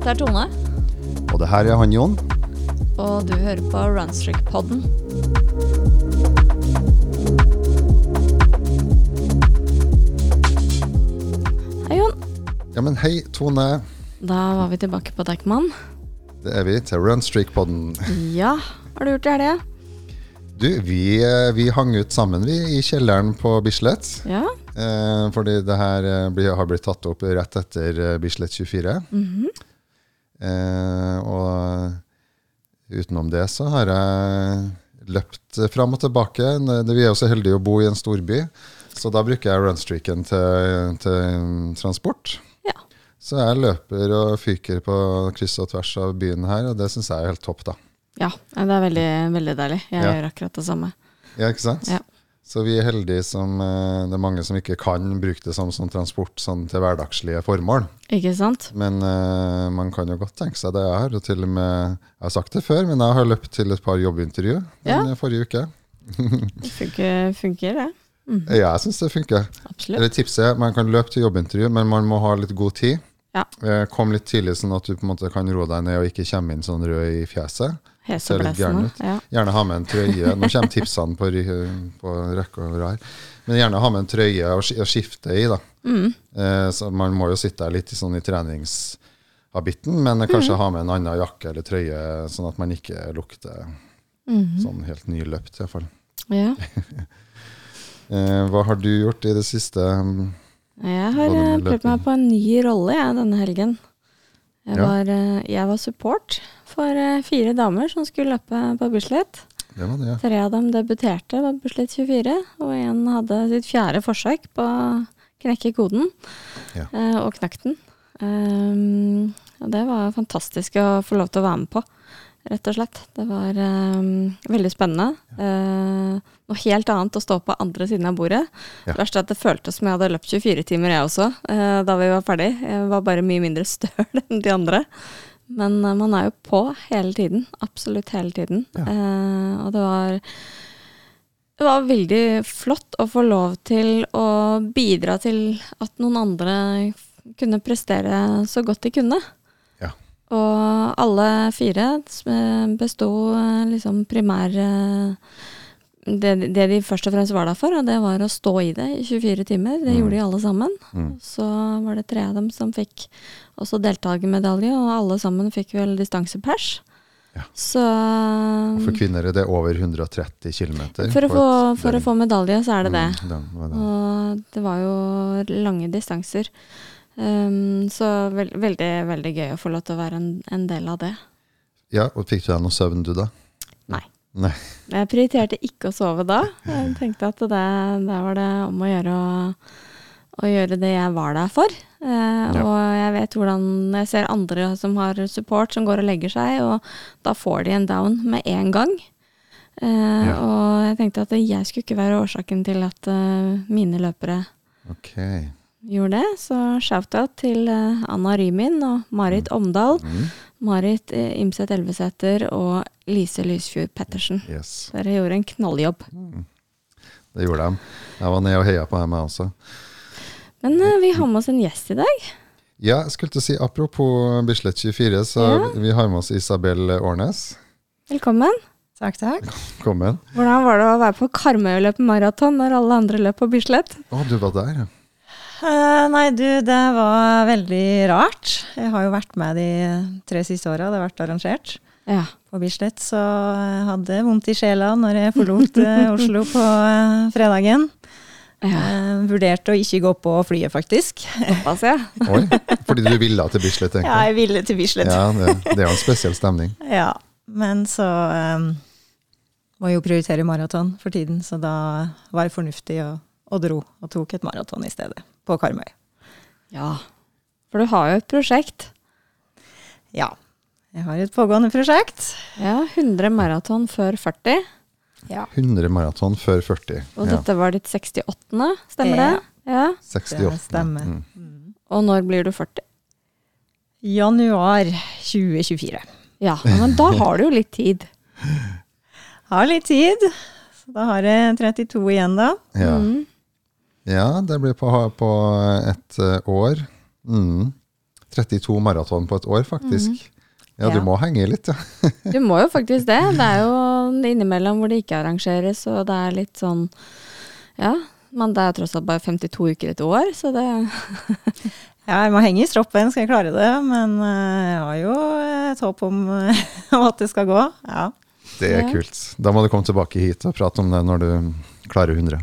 Dette er Tone, Og det her er han Jon. og du hører på Runstrick-podden. Hei, Jon. Ja, men hei, Tone. Da var vi tilbake på Deichman. Det er vi til Runstreak-podden. Ja, har du gjort det i helga? Du, vi, eh, vi hang ut sammen vi i kjelleren på Bislett. Ja. Eh, fordi det her eh, blir, har blitt tatt opp rett etter eh, Bislett 24. eh, og utenom det så har jeg løpt fram og tilbake. Vi er jo så heldige å bo i en storby, så da bruker jeg runstreaken til, til transport. Ja. Så jeg løper og fyker på kryss og tvers av byen her, og det syns jeg er helt topp, da. ja, det er veldig, veldig deilig. Jeg Ja. gjør akkurat det samme. Ja, ikke sant? Ja. Så vi er heldige som eh, Det er mange som ikke kan bruke det som, som transport sånn til hverdagslige formål. Ikke sant? Men uh, man kan jo godt tenke seg det. Jeg har jo til og med Jeg har sagt det før, men jeg har løpt til et par jobbintervju Ja. den forrige uke. Det funker, funker det. Ja, jeg syns det funker. Absolutt. Eller tipset man kan løpe til jobbintervju, men man må ha litt god tid. Ja. Eh, Kom litt tidlig, sånn at du på en måte kan roe deg ned og ikke komme inn sånn rød i fjeset. Ser litt gæren ut. Ja. Gjerne ha med en trøye. Nå kommer tipsene på, på rekke og rad. Men gjerne ha med en trøye å skifte i. da. Mm. Eh, så Man må jo sitte der litt i sånn i treningshabitten, men kanskje ha med en annen jakke eller trøye, sånn at man ikke lukter mm. sånn helt nyløpt, iallfall. ja. Eh, hva har du gjort i det siste? Jeg har eh, prøvd meg på en ny rolle jeg, denne helgen. Jeg, Ja. var, eh, jeg var support for eh, fire damer som skulle løpe på Bislett. Det var det. Tre av dem debuterte på Bislett 24, og en hadde sitt fjerde forsøk på å knekke koden, Ja. eh, og knakk den. Um, og det var fantastisk å få lov til å være med på, rett og slett. Det var um, veldig spennende. Eh, noe helt annet å stå på andre siden av bordet. Ja. verste er at det føltes som jeg hadde løpt 24 timer, jeg også, uh, da vi var ferdig. Jeg var bare mye mindre støl enn de andre. Men eh, man er jo på hele tiden. Absolutt hele tiden. Ja. Eh, og det var det var veldig flott å få lov til å bidra til at noen andre kunne prestere så godt de kunne. Ja. Og alle fire besto eh, liksom primær eh, det, det de først og fremst var der for, og det var å stå i det i 24 timer. Det Mm. gjorde de alle sammen. Mm. Så var det tre av dem som fikk også deltakermedalje, og alle sammen fikk vel distansepers. Ja. Så Og for kvinner er det over 130 km. for, å få, for å få medalje, så er det det. Mm, den det. Og det var jo lange distanser. Um, så veld, veldig, veldig gøy å få lov til å være en, en del av det. Ja, og Fikk du deg noe søvn, du, da? Nei. Jeg prioriterte ikke å sove da. Jeg tenkte at det, der var det om å gjøre å, å gjøre det jeg var der for. Eh, Ja. Og jeg vet hvordan jeg ser andre som har support, som går og legger seg, og da får de en down med en gang. Eh, Ja. Og jeg tenkte at jeg skulle ikke være årsaken til at uh, mine løpere okay. gjorde det. Så shout-out til eh, Anna Rymin og Marit Omdal. Mm. Marit eh, Imset Elveseter og Lise Lysfjord Pettersen. Yes. Dere gjorde en knalljobb. Det gjorde de. Jeg var nede og heia på dem, jeg også. Men uh, vi har med oss en gjest i dag. Ja, jeg skulle til å si Apropos Bislett 24, så Ja. vi har med oss Isabel Årnes. Velkommen. Takk, takk. Velkommen. Hvordan var det å være på Karmøy og løpe maraton når alle andre løp på Bislett? Å, du var der, ja. Uh, nei, du, det var veldig rart. Jeg har jo vært med de tre siste åra det har vært arrangert Ja. på Bislett, så jeg hadde vondt i sjela når jeg forlot eh, Oslo på eh, fredagen. ja. Eh, vurderte å ikke gå på flyet, faktisk. Såpass, ja. Oi, fordi du ville til Bislett, Ja, jeg ville til Bislett. Ja, det, det er jo en spesiell stemning. Ja, men så um, må jeg jo prioritere maraton for tiden, så da var jeg fornuftig å, og dro og tok et maraton i stedet, på Karmøy. Ja. For du har jo et prosjekt. Ja, jeg har et pågående prosjekt. Ja, 100 maraton før 40. Ja. 100 maraton før 40. Og Ja. dette var ditt 68., stemmer det? Ja. 68. Det stemmer. Mm. Og når blir du 40? Januar 2024. Ja, men da har du jo litt tid. Har litt tid, så da har jeg 32 igjen da. Ja. Mm. ja, det blir på, på et eh, år. Mm. 32 maraton på et år, faktisk. Ja, du må henge i litt, ja. Du må jo faktisk det. Det er jo innimellom hvor det ikke arrangeres, og det er litt sånn Ja. Men det er tross alt bare 52 uker et år, så det Ja, jeg må henge i stroppen, skal jeg klare det. Men eh, jeg har jo et håp om, at det skal gå. Ja. Det er kult. Da må du komme tilbake hit og prate om det når du klarer 100.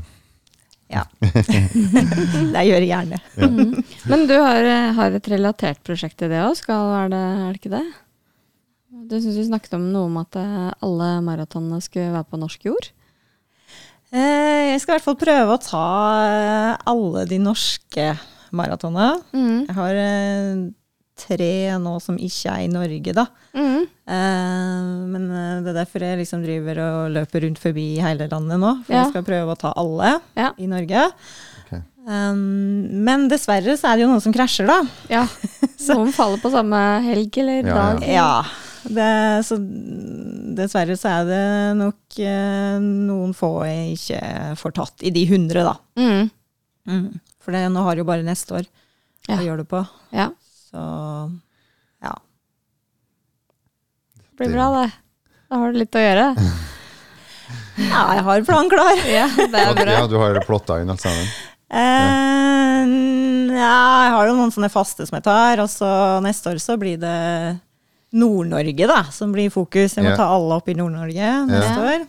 ja. det gjør jeg gjerne. Mhm. Men du har, eh, har et relatert prosjekt til det òg, er det ikke det? Du syns vi snakket om noe om at eh, alle maratonene skulle være på norsk jord? Eh, Jeg skal i hvert fall prøve å ta eh, alle de norske maratonene. Mm. Jeg har tre nå som ikke er i Norge, da. Mm. Eh, Men det er derfor jeg liksom driver og løper rundt forbi hele landet nå. For Ja. jeg skal prøve å ta alle Ja. i Norge. Ok. Um, men dessverre så er det jo noen som krasjer, da. ja. Noen faller på samme helg eller Ja, dag. Ja. Det, så dessverre så er det nok eh, noen få jeg ikke får tatt i de hundre, da. Mm. Mm. For det, nå har jeg jo bare neste år Ja. å gjøre det på. ja. Så ja. Det blir bra, det. Da har du litt å gjøre. ja jeg har planen klar. Ja, det er bra. Ja, du har plotta inn alt sammen. Eh, ja, jeg har jo noen sånne faste som jeg tar, og så neste år så blir det Nord-Norge, da, som blir fokus. Jeg må Ja. ta alle opp i Nord-Norge neste Ja. år.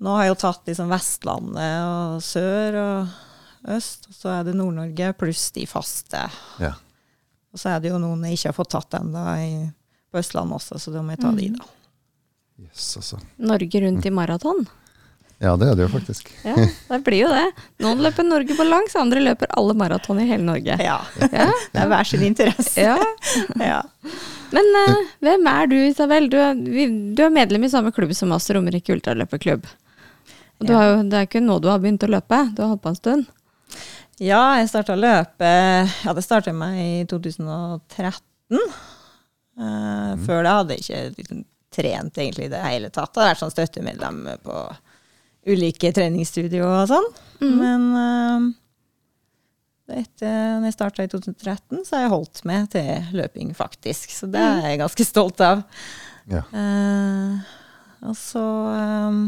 Nå har jeg jo tatt liksom Vestlandet og sør og øst, og så er det Nord-Norge pluss de faste. Ja. Og så er det jo noen jeg ikke har fått tatt ennå på Østlandet også, så da må jeg ta de, da. Yes, altså. Norge rundt i maraton. Ja, det er det jo faktisk. Ja, det blir jo det. Noen løper Norge på langs, andre løper alle maraton i hele Norge. Ja. Ja. Det er hver sin interesse. Ja. Ja. Men uh, hvem er du, Isabel? Du er, vi, du er medlem i samme klubb som oss, Romerike ultraløperklubb. Og du Ja. har jo, det er ikke nå du har begynt å løpe, du har holdt på en stund. Ja, jeg starta å løpe Ja, det starta meg i 2013. Eh, Før det hadde jeg ikke liksom, trent egentlig i det hele tatt. Jeg har vært sånn støttemedlem på ulike treningsstudio og sånn. Men eh, etter når jeg starta i 2013, så har jeg holdt med til løping, faktisk. Så det er jeg ganske stolt av. Ja. Uh, og så um,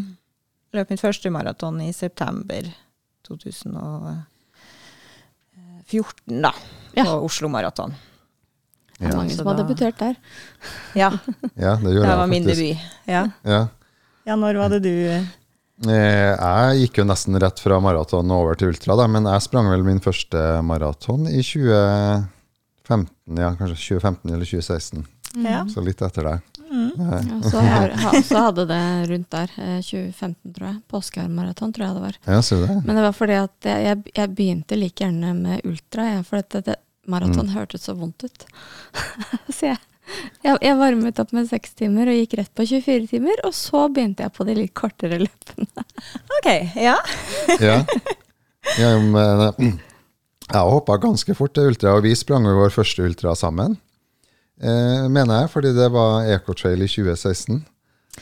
løp mitt første maraton i september 2014, da. Ja. På Oslo Maraton. Det var Ja. mange som har debutert der. Ja, ja, det det var jeg min debut. Ja. Ja. ja, når var det du Eh, Jeg gikk jo nesten rett fra maraton over til ultra, da, men jeg sprang vel min første maraton i 2015, ja, kanskje 2015 eller 2016. Ja. Så litt etter deg. Mm. Eh, Ja, så, har, så hadde det rundt der, eh, 2015 tror jeg. Påskearmaraton tror jeg det var. Ja, ser du det? Men det var fordi at jeg, jeg, jeg begynte like gjerne med ultra, jeg, for dette, det, maraton Mm. hørtes så vondt ut. så jeg, jeg, jeg varmet opp med seks timer og gikk rett på 24 timer, og så begynte jeg på de litt kortere løpene. Ok, ja. Ja. ja men, eh, jeg hoppa ganske fort til ultra, og vi sprang jo vår første ultra sammen. Eh, mener jeg, fordi det var Ecotrail i 2016.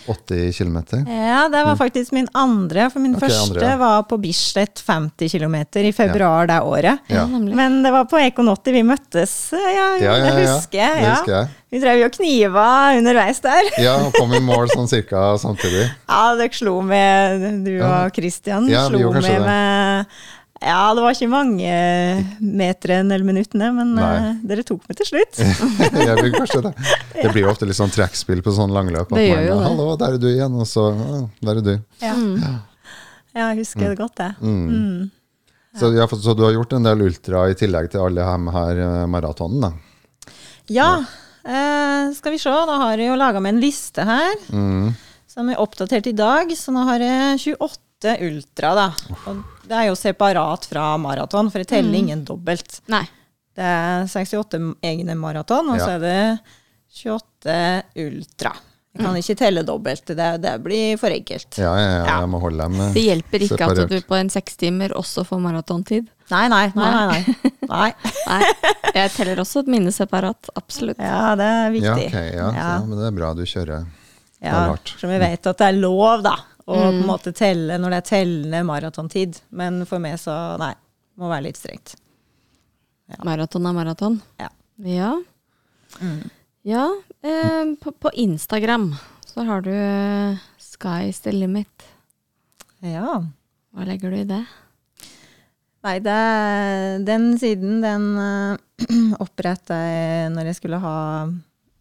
80 km. Ja, det var faktisk min andre, for min okay, første andre, ja. var på Bislett 50 km i februar det året. Ja. Men det var på Econ 80 vi møttes, ja, Ja, ja, det ja. husker jeg. Det husker jeg. Vi drev jo og kniva underveis der. Ja, og kom i mål sånn cirka samtidig. Ja, dere slo med, du og Christian Ja, slo med med Ja, det var ikke mange meteren eller minuttene, men Nei. eh, dere tok meg til slutt. Jeg vil kanskje det. Det blir jo ofte litt sånn trekkspill på sånn langløp. At Det gjør man, jo det. 'Hallo, der er du igjen', og så 'Der er du'. Ja, ja. ja jeg husker det godt, det. Mm. Mm. Så, ja, så du har gjort en del ultra i tillegg til alle de her eh, maratonene? da? Ja, eh, skal vi se, da har jeg jo laga meg en liste her. Mm. Som er oppdatert i dag, så nå har jeg 28 ultra, da. Og det er jo separat fra maraton, for jeg teller Mm. ingen dobbelt. Nei. Det er 68 egne maraton, og Ja. så er det 28 ultra. Jeg kan ikke telle dobbelt, det, det blir for enkelt. Ja, ja, ja, Ja. jeg må holde dem eh, Det hjelper ikke separert. at du på en sekstimer også får maratontid. Nei, nei, nei. nei, nei. nei. Jeg teller også et minne separat, absolutt. Ja, det er Ja, viktig. ja, Ja. Så, men det er bra du kjører. Ja, som vi vet at det er lov, da, på Mm. en måte telle når det er tellende maratontid. Men for meg så, nei, må være litt strengt. Maraton er maraton. Ja. Ja. Ja, eh, på, på Instagram så har du eh, Sky's the limit. Ja. Hva legger du i det? Nei, det, den siden, den uh, oppretta jeg når jeg skulle ha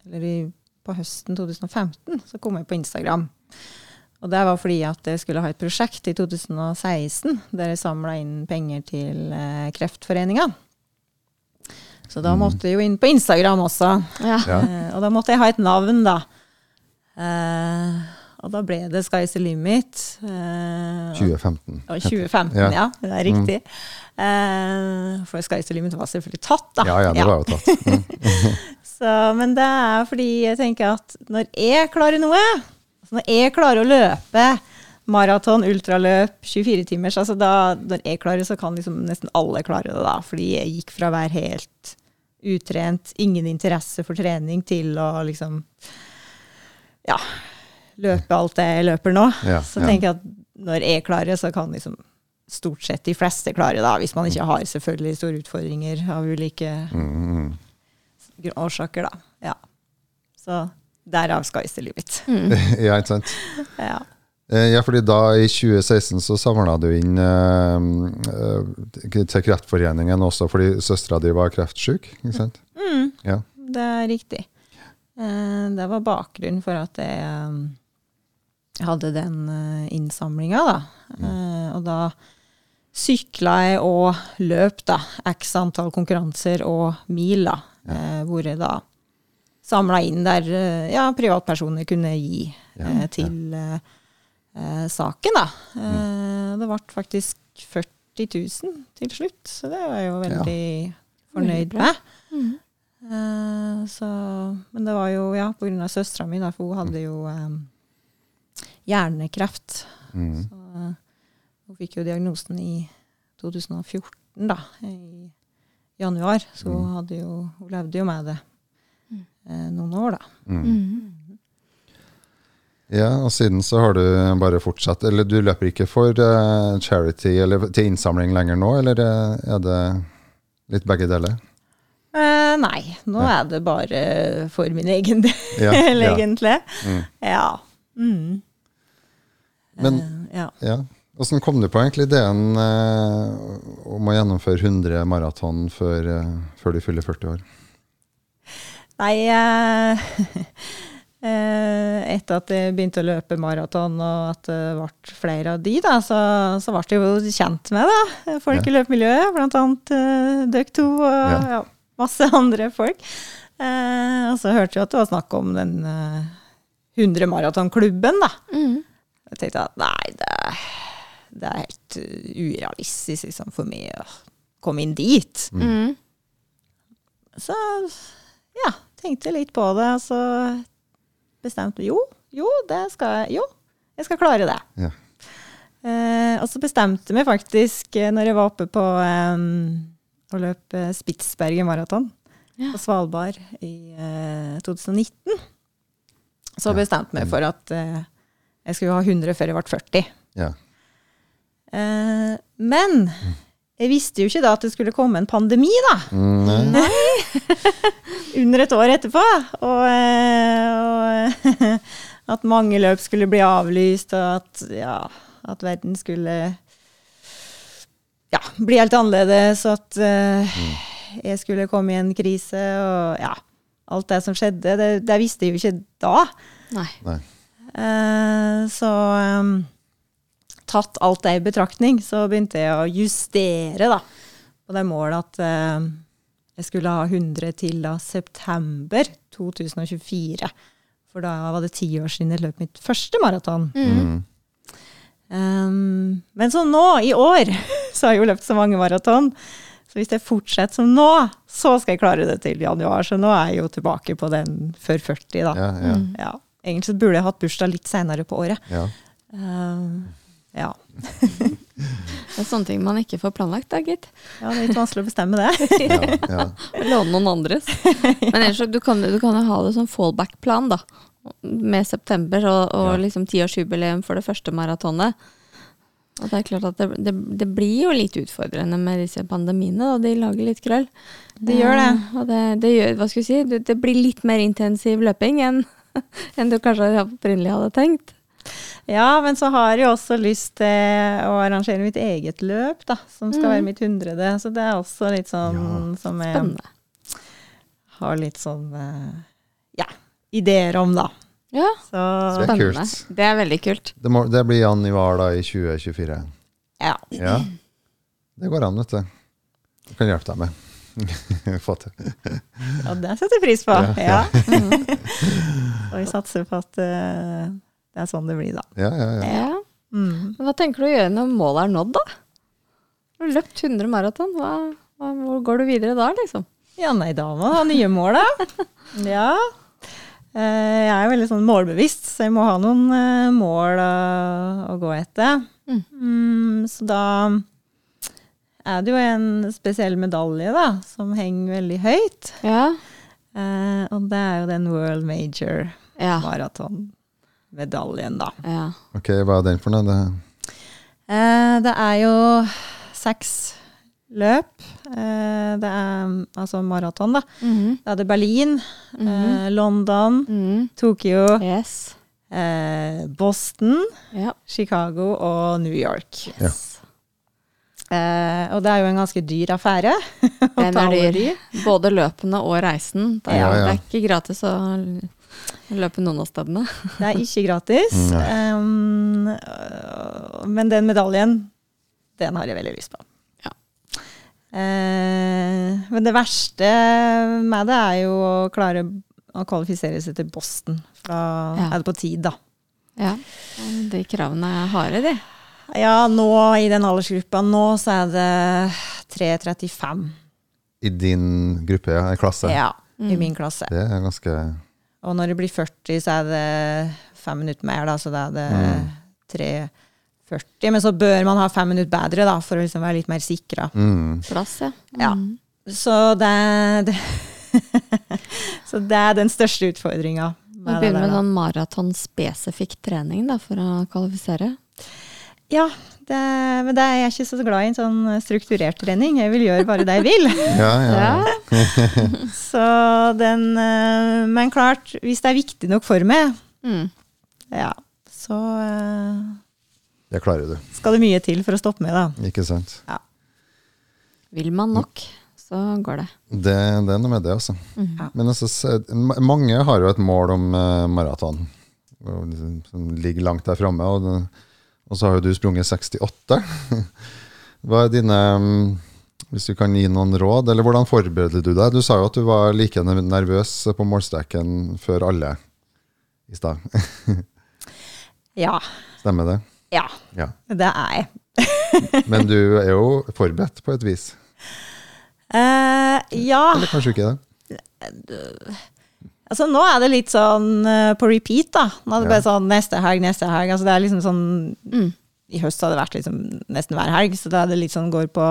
Eller i, på høsten 2015, så kom jeg på Instagram. Og det var fordi at jeg skulle ha et prosjekt i 2016 der jeg samla inn penger til eh, Kreftforeninga. Så da måtte jeg jo inn på Instagram også. Ja. Ja. Eh, og da måtte jeg ha et navn, da. Eh, og da ble det Sky's the limit. Eh, 2015. og 2015, Ja. ja. Det er riktig. Eh, for Sky's the limit var selvfølgelig tatt, da. Ja, ja, det var jo tatt. Mm. Så, men det er fordi jeg tenker at når jeg klarer noe, altså når jeg klarer å løpe maraton, ultraløp, 24 timers, altså da, når jeg klarer det, så kan liksom nesten alle klare det da. Fordi jeg gikk fra å være helt utrent, ingen interesse for trening, til å liksom ja, løpe alt det jeg løper nå. Ja, så tenker jeg at når jeg klarer det, så kan liksom stort sett de fleste klare det, da, hvis man ikke har selvfølgelig store utfordringer av ulike Mm, mm. årsaker, da. Ja. Så derav Sky's the limit. Ja, ikke sant. Ja. Eh, Ja, fordi da i 2016 så samla du inn eh, eh, til Kreftforeningen også fordi søstera di var kreftsyk, ikke sant? Mm, Ja. det er riktig. Eh, Det var bakgrunnen for at jeg eh, hadde den innsamlinga, da. Eh, Og da sykla jeg og løp, da. X antall konkurranser og mil, da. eh, Hvor jeg da samla inn der eh, ja, privatpersoner kunne gi Ja, eh, til ja. eh, saken, da. Eh, Det ble faktisk 40 000 til slutt, så det var jeg jo veldig fornøyd med. med. Eh, så, men det var jo ja, på grunn av søstera mi, for hun hadde jo eh, hjernekreft. Mm. Så, eh, hun fikk jo diagnosen i 2014, da, i januar. Så hun, hadde jo, hun levde jo med det eh, noen år, da. Mm. Ja, og siden så har du bare fortsatt Eller du løper ikke for uh, charity eller til innsamling lenger nå, eller eh, er det litt begge deler? Eh, nei, nå Ja. er det bare for min egen del, Ja, ja. egentlig. Mm. Ja. Mm. Men Eh, ja. ja, hvordan kom du på egentlig ideen eh, om å gjennomføre 100 maraton før, eh, før du fyller 40 år? Nei, eh, eh, etter at jeg begynte å løpe maraton, og at det ble flere av de, da, så, så ble jeg jo kjent med da, folk Ja. i løpemiljøet, blant annet uh, dere to og Ja. ja. masse andre folk. Eh, og så hørte jeg at det var snakk om den eh, 100 maratonklubben, da. Mm. Jeg tenkte at nei, det, det er helt urealistisk liksom, for meg å komme inn dit. Mm. Så ja, tenkte litt på det, og så bestemte jo, jo, det skal jeg, jo, jeg skal klare det. Ja. Eh, og så bestemte jeg meg faktisk eh, når jeg var oppe på eh, å løpe Spitsbergen maraton Ja. på Svalbard i eh, 2019. Så Ja. bestemte jeg meg for at eh, jeg skulle ha 100 før jeg ble 40. Ja. Eh, men jeg visste jo ikke da at det skulle komme en pandemi, da. Mm, nei. under et år etterpå. Og, eh, og at mange løp skulle bli avlyst, og at, ja, at verden skulle ja, bli helt annerledes, og at uh, jeg skulle komme i en krise, og ja, alt det som skjedde. Det, det visste jeg jo ikke da. Nei. Nei. Uh, så um, tatt alt det i betraktning, så begynte jeg å justere da, på det målet at eh, jeg skulle ha 100 til da september 2024. For da var det ti år siden jeg løp mitt første maraton. Mm. Um, men så nå, i år, så har jeg jo løpt så mange maraton. Så hvis jeg fortsetter som nå, så skal jeg klare det til januar. Så nå er jeg jo tilbake på den før 40, da. Ja, ja, Ja. Egentlig så burde jeg hatt bursdag litt seinere på året. ja. Um, ja. Det er sånne ting man ikke får planlagt, da, gitt. ja, det er litt vanskelig å bestemme det. ja, ja. Låne noen andres. Men ellers, du kan, du kan jo ha det som fallback-plan, da. Med september og, og Ja. liksom tiårsjubileum for det første maratonet. Og det er klart at det, det, det blir jo litt utfordrende med disse pandemiene, og de lager litt krøll. Det gjør det. Eh, og det, det gjør, hva skal vi si, det, det blir litt mer intensiv løping enn, enn du kanskje opprinnelig hadde tenkt. Ja, men så har jeg også lyst til å arrangere mitt eget løp, da, som skal Mm. være mitt hundrede. Så det er også litt sånn som jeg Spennende. har litt sånn eh, ja, ideer om, da. Ja, Så det er kult. Det er veldig kult. Det, må, det blir Jan Ivar da i 2024. ja. Ja. Det går an, vet du. Jeg kan hjelpe deg med. Få til. ja, det setter jeg pris på. Ja. Ja. Og vi satser på at eh, det er sånn det blir, da. Ja, ja, ja. Ja. Mm. Hva tenker du å gjøre når målet er nådd, da? Du har løpt 100 maraton. Hva, hva, hvor går du videre da, liksom? Ja, nei, da må du ha nye mål, da. Ja. Eh, Jeg er veldig sånn målbevisst, så jeg må ha noen eh, mål å, å gå etter. Mm. Mm, så da er det jo en spesiell medalje, da, som henger veldig høyt. Ja. Eh, og det er jo den World Major Ja. Maratonmedaljen, da. ja. Ok, hva er den for noe? Det, Eh, det er jo seks løp. Eh, det er altså maraton, da. Mhm. Da er det Berlin, eh, London, Mhm. Tokyo, Yes. eh, Boston, Ja. Chicago og New York. Ja. Eh, og det er jo en ganske dyr affære. Den er dyr. Både løpene og reisen. Det er, Ja, ja. det er ikke gratis å løpe noen av stedene. Det er ikke gratis. Um, men den medaljen, den har jeg veldig lyst på. Ja. Uh, men det verste med det er jo å klare å kvalifisere seg til Boston. Fra, Ja. er det på tid, da. Ja. De kravene er harde, de. Ja, nå i den aldersgruppa nå så er det 3.35. I din gruppe, ja? I klasse? Ja, i Mm. min klasse. Det er ganske Og når det blir 40, så er det fem minutter mer, da, så da er det Mm. 3.40. Men så bør man ha fem minutter bedre, da, for å liksom være litt mer sikra. mm. Plass, ja. Ja. Mm. Så det, det Så det er den største utfordringa. Man begynner med sånn maratonspesifikk trening da, for å kvalifisere. Ja, det, men det er jeg ikke så glad i, en sånn strukturert trening. Jeg vil gjøre bare det jeg vil. Ja, ja. Så den eh, Men klart, hvis det er viktig nok for meg, Mm. ja, så eh, Det klarer du. skal det mye til for å stoppe meg, da. Ikke sant? Vil man nok, så går det. Det, det er noe med det, altså. Mm. Ja. Men altså, mange har jo et mål om uh, maraton, liksom- som ligger langt der framme. Og, det- og så har jo du sprunget 68. Hva er dine mm, Hvis du kan gi noen råd, eller hvordan forbereder du deg? Du sa jo at du var like nervøs på målstreken før alle i stad. Ja. Stemmer det? Ja, Ja. det er jeg. Men du er jo forberedt på et vis. Uh, ja. Eller kanskje ikke det? Altså, nå er det litt sånn uh, på repeat, da. Nå er det Ja. bare sånn neste helg, neste helg. Altså, det er liksom sånn Mm. I høst har det vært liksom nesten hver helg, så da er det litt sånn går på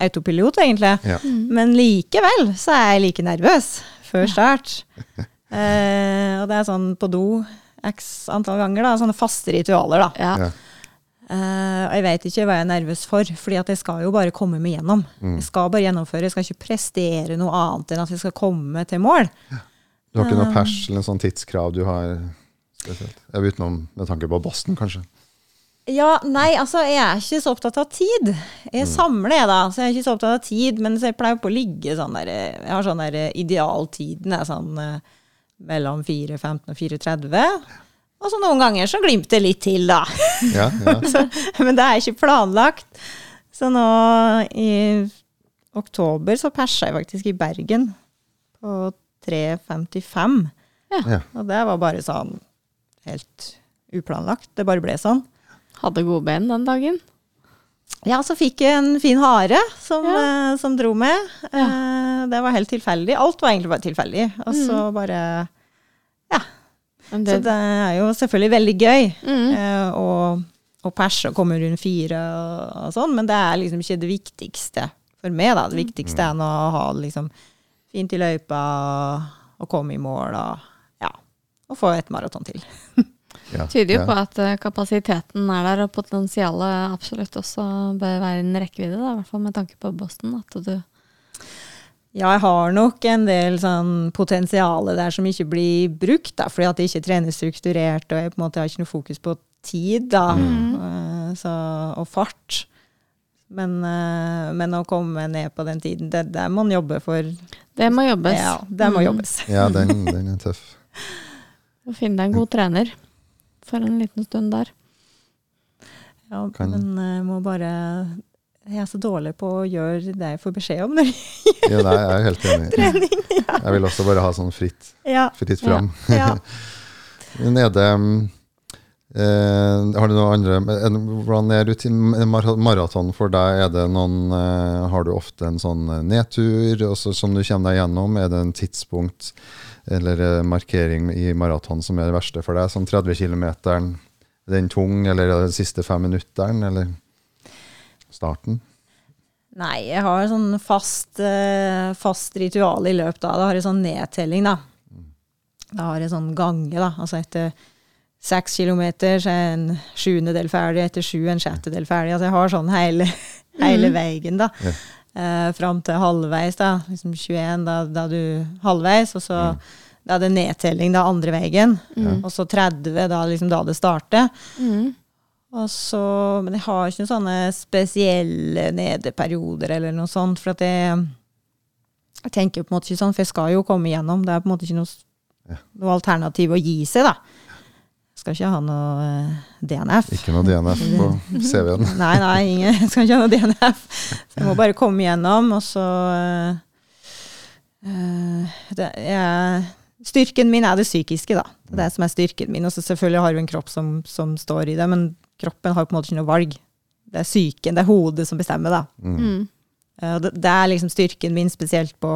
autopilot, egentlig. Ja. Men likevel så er jeg like nervøs før start. uh, og det er sånn på do x antall ganger, da. Sånne faste ritualer, da. Ja. Ja. Eh, og jeg vet ikke hva jeg er nervøs for, fordi at jeg skal jo bare komme meg gjennom. Mm. Jeg skal bare gjennomføre, jeg skal ikke prestere noe annet enn at jeg skal komme til mål. Du har ikke noe pers eller en sånn tidskrav du har spesielt? Utenom med tanke på Boston, kanskje. Ja, nei, altså, jeg er ikke så opptatt av tid. Jeg samler, jeg, da, så jeg er ikke så opptatt av tid. Men jeg pleier på å ligge sånn der Jeg har sånn der idealtiden er sånn eh, mellom 4.15 og 4.30. Og så noen ganger så glimter det litt til, da. Ja, ja. Så, men det er ikke planlagt. Så nå i oktober så persa jeg faktisk i Bergen på 3.55. ja. Og det var bare sånn helt uplanlagt. Det bare ble sånn. Hadde gode ben den dagen. Ja, så fikk jeg en fin hare som, eh, som dro med. Eh, det var helt tilfeldig. Alt var egentlig bare tilfeldig. Og så bare Ja. Det... Så det, er jo selvfølgelig veldig gøy Mm. eh, perse og komme rundt fire og, og sånn, men det er liksom ikke det viktigste for meg, da. Det viktigste er nå å ha liksom fint i løypa og, komme i mål og ja. Og få et maraton til. Ja, Tyder jo ja. på at eh, kapasiteten er der, og potensialet absolutt også bør være en rekkevidde, da, i hvert fall med tanke på Boston. At du Ja, jeg har nok en del sånn potensiale der som ikke blir brukt, da, fordi at jeg ikke trener strukturert, og jeg på en måte har ikke noe fokus på tid da, mm. så, og fart. Men, eh, men å komme ned på den tiden, det, det må man jobbe for. Det må jobbes. Ja, det må Mm. jobbes. Ja, den, den er tøff. Å finne deg en god trener for en liten stund der. Ja, Kan- men jeg må bare Jeg er så dårlig på å gjøre det jeg får beskjed om. Når, Ja, nei, jeg er helt enig. Jeg vil også bare ha sånn fritt, ja, fritt fram. ja. Ja. er det mm, eh, Har du noe andre Hvordan er maraton for deg? Er det noen eh, Har du ofte en sånn eh, nedtur også, som du kommer deg gjennom? Er det en tidspunkt eller markering i maraton som er det verste for deg? Sånn 30 km, er den tung, eller er det de siste fem minutteren, eller starten? Nei, jeg har sånn fast, fast ritual i løpet av Da har jeg sånn nedtelling, da. Da har jeg sånn gange, da. Altså etter seks kilometer så er en sjuendedel ferdig, etter sju en sjettedel ferdig. Altså jeg har sånn hele, hele veien, da. Ja. Eh, Fram til halvveis, da. Liksom 21, da, da du halvveis, og så da er det nedtelling da andre veien. Og så 30, da liksom da det starter. Mm. Og så, men jeg har ikke noen sånne spesielle nedeperioder eller noe sånt. For at jeg, jeg tenker på en måte ikke sånn, for jeg skal jo komme igjennom. Det er på en måte ikke noe, noe alternativ å gi seg, da. Skal ikke ha noe eh, DNF. Ikke noe DNF på CV-en? Nei, nei, ingen, skal ikke ha noe DNF. Så jeg må bare komme igjennom, og så uh, eh, det, jeg, Styrken min er det psykiske, da. Det er det som er styrken min. Og så selvfølgelig har vi en kropp som, som står i det, men kroppen har på en måte ikke noe valg. Det er psyken, det er hodet som bestemmer, da. Mm. Uh, det, det er liksom styrken min, spesielt på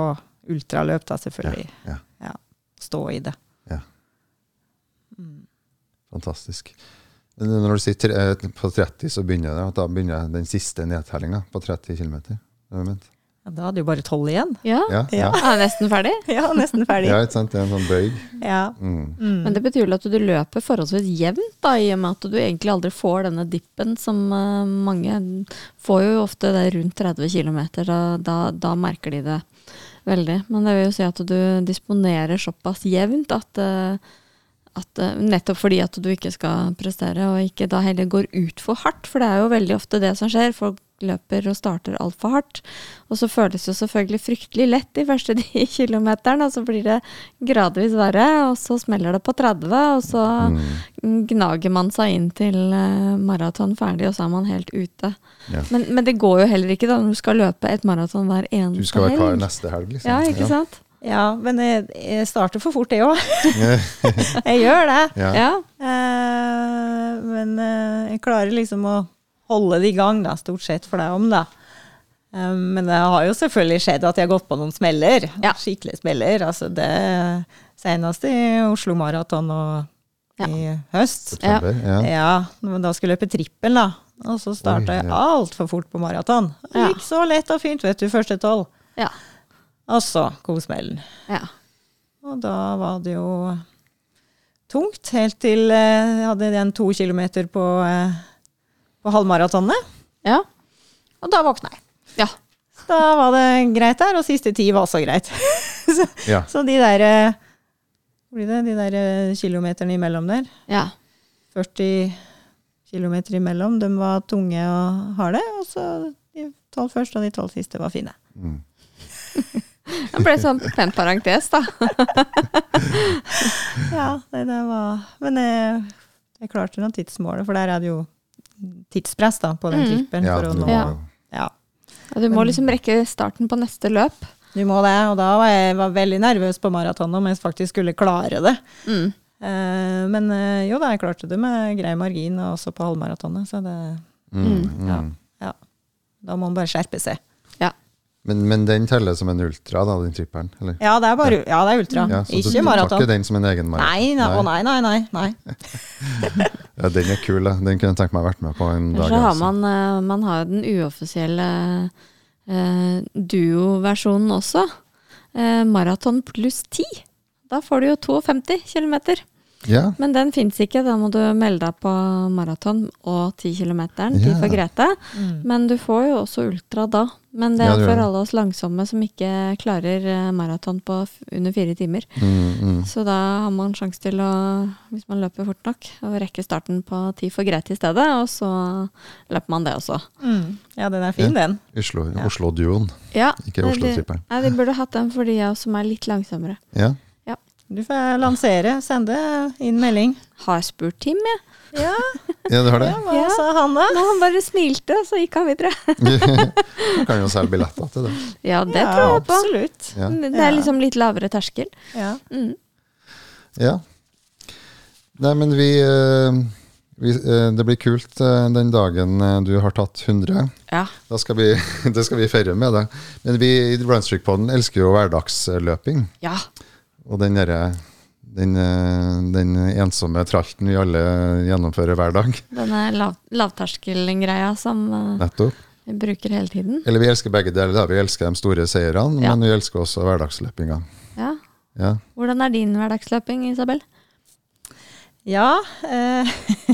ultraløp, da, selvfølgelig. Ja, Ja, Stå i det. Fantastisk. Når du sier tre, eh, på 30, så begynner det, da begynner den siste nedtellinga på 30 km. Ja, da hadde jo bare tolv igjen. Ja. Ja, ja. Ja. Nesten ferdig? Ja, nesten ferdig. ja, ikke sant? Det er en sånn bøyg. Ja. Mm. Mm. Men det betyr vel at du løper forholdsvis jevnt, da, i og med at du egentlig aldri får denne dippen som uh, mange får jo ofte det rundt 30 km. Da, da, da merker de det veldig. Men det vil jo si at du disponerer såpass jevnt at, eh, at eh, nettopp fordi at du ikke skal prestere, og ikke da heller går ut for hardt. For det er jo veldig ofte det som skjer. Folk løper og starter altfor hardt. Og så føles det jo selvfølgelig fryktelig lett de første de kilometerne, og så blir det gradvis verre, og så smeller det på 30, og så Mm. gnager man seg inn til eh, maraton ferdig, og så er man helt ute. Ja. Men, men det går jo heller ikke da, når du skal løpe et maraton hver Du skal være klar neste helg, liksom. Ja, ikke sant? Ja, men jeg, jeg starter for fort, jeg òg. jeg gjør det. Ja. Ja. Uh, men uh, jeg klarer liksom å holde det i gang, da, stort sett for deg om, da. Eh, men det har jo selvfølgelig skjedd at jeg har gått på noen smeller. Ja. Skikkelige smeller. Altså det senest i Oslo Maraton og Ja. i høst. September, ja. Ja, men da skulle jeg løpe trippel, da. Og så starta jeg altfor fort på maraton. Det gikk så lett og fint, vet du, første tolv. Ja. Og så kom smellen. ja. Og da var det jo tungt, helt til eh, jeg hadde igjen to kilometer på, eh, på halvmaratonet. ja. Og da våkna jeg. Ja. Da var det greit der, og siste ti var også greit. så, Ja. så de der eh, blir det? De der eh, kilometerne imellom der, ja. 40 kilometer imellom, de var tunge og harde. Og så de tolv første og de tolv siste var fine. Mm. Det ble sånn pen parentes, da. Ja, det, det var Men jeg, jeg klarte noen tidsmålet, for der er det jo tidspress da, på den Mm. trippen. Ja, for å du nå, Ja. ja. Og du må liksom rekke starten på neste løp. Du må det, og da var jeg var veldig nervøs på maraton om jeg faktisk skulle klare det. Mm. Eh, men eh, jo da, jeg klarte det med grei margin, og også på halvmaratonet, så det mm, Ja. mm. Ja. Da må man bare skjerpe seg. Men, men den teller som en ultra, da, den tripperen? Eller? Ja, det er bare Ja, det er ultra. Ja, så du- maraton. Du tar ikke den som en egen maraton? Nei, nei, å nei, nei, nei. nei. Ja, den er kul, da. Den kunne jeg tenkt meg å vært med på en dag. Så har altså. man, eh, man har jo den uoffisielle eh, duo-versjonen også. Eh, maraton pluss 10. Da får du jo 52 km. Ja. Men den fins ikke. Da må du melde deg på maraton og 10 km. Tid Ja. for Grete. Mm. Men du får jo også ultra da. Men det er for alle oss langsomme som ikke klarer eh, maraton på under fire timer. Mm, mm. Så da har man sjanse til å, hvis man løper fort nok, å rekke starten på Tid for Grete i stedet. Og så løper man det også. Mm. Ja, den er fin, den. Oslo, Ja. Oslo-duoen, Ja, ikke Oslo-tripperen. Nei, de burde hatt den for de av oss som er litt langsommere. Ja. Du får lansere, sende inn melding. Har spurt Tim, jeg. Ja, ja, du har det? ja hva Ja. sa han da? Nå han bare smilte, så gikk han videre. Du kan jo selge billetter til det. Ja, det ja, tror jeg på. Absolutt. Ja. Det er liksom litt lavere terskel. Ja. Mm. Ja. Nei, men vi, eh, vi eh, Det blir kult eh, den dagen du har tatt 100. Ja. Da skal vi, det skal vi feire med deg. Men vi i Runstreak-podden elsker jo hverdagsløping. ja. Og den derre den, eh, den ensomme tralten vi alle gjennomfører hver dag. Denne lav, lavterskelgreia som eh, Nettopp. vi bruker hele tiden. Eller vi elsker begge deler. da. Vi elsker de store seirene, Ja. men vi elsker også hverdagsløpinga. Ja. Ja. Hvordan er din hverdagsløping, Isabel? Ja, eh,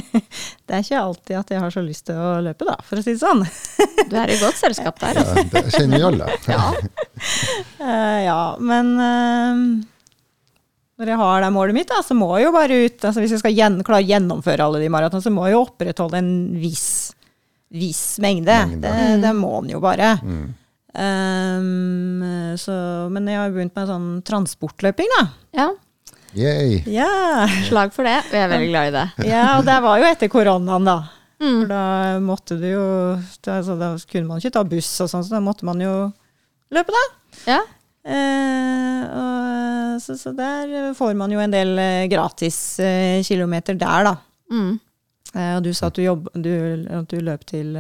det er ikke alltid at jeg har så lyst til å løpe, da, for å si det sånn. Du er i godt selskap der. altså. ja, det kjenner vi alle. Ja. Eh, ja, men eh, når jeg har det målet mitt, da, så må jeg jo bare ut altså Hvis jeg skal gjen, klare å gjennomføre alle de maratonene, så må jeg jo opprettholde en viss, viss mengde. Mengde. Det, det må en jo bare. Mm. Um, så, men jeg har jo begynt med sånn transportløping, da. ja. Yay. Ja. Slag for det. Vi er veldig glad i det. ja, og det var jo etter koronaen, da. Mm. For da måtte du jo altså, da kunne man ikke ta buss og sånn, så da måtte man jo løpe, da. Ja. Eh, og, så, så der får man jo en del eh, gratis eh, kilometer der, da. Mm. Eh, og du sa at du, jobb, du, at du løp til,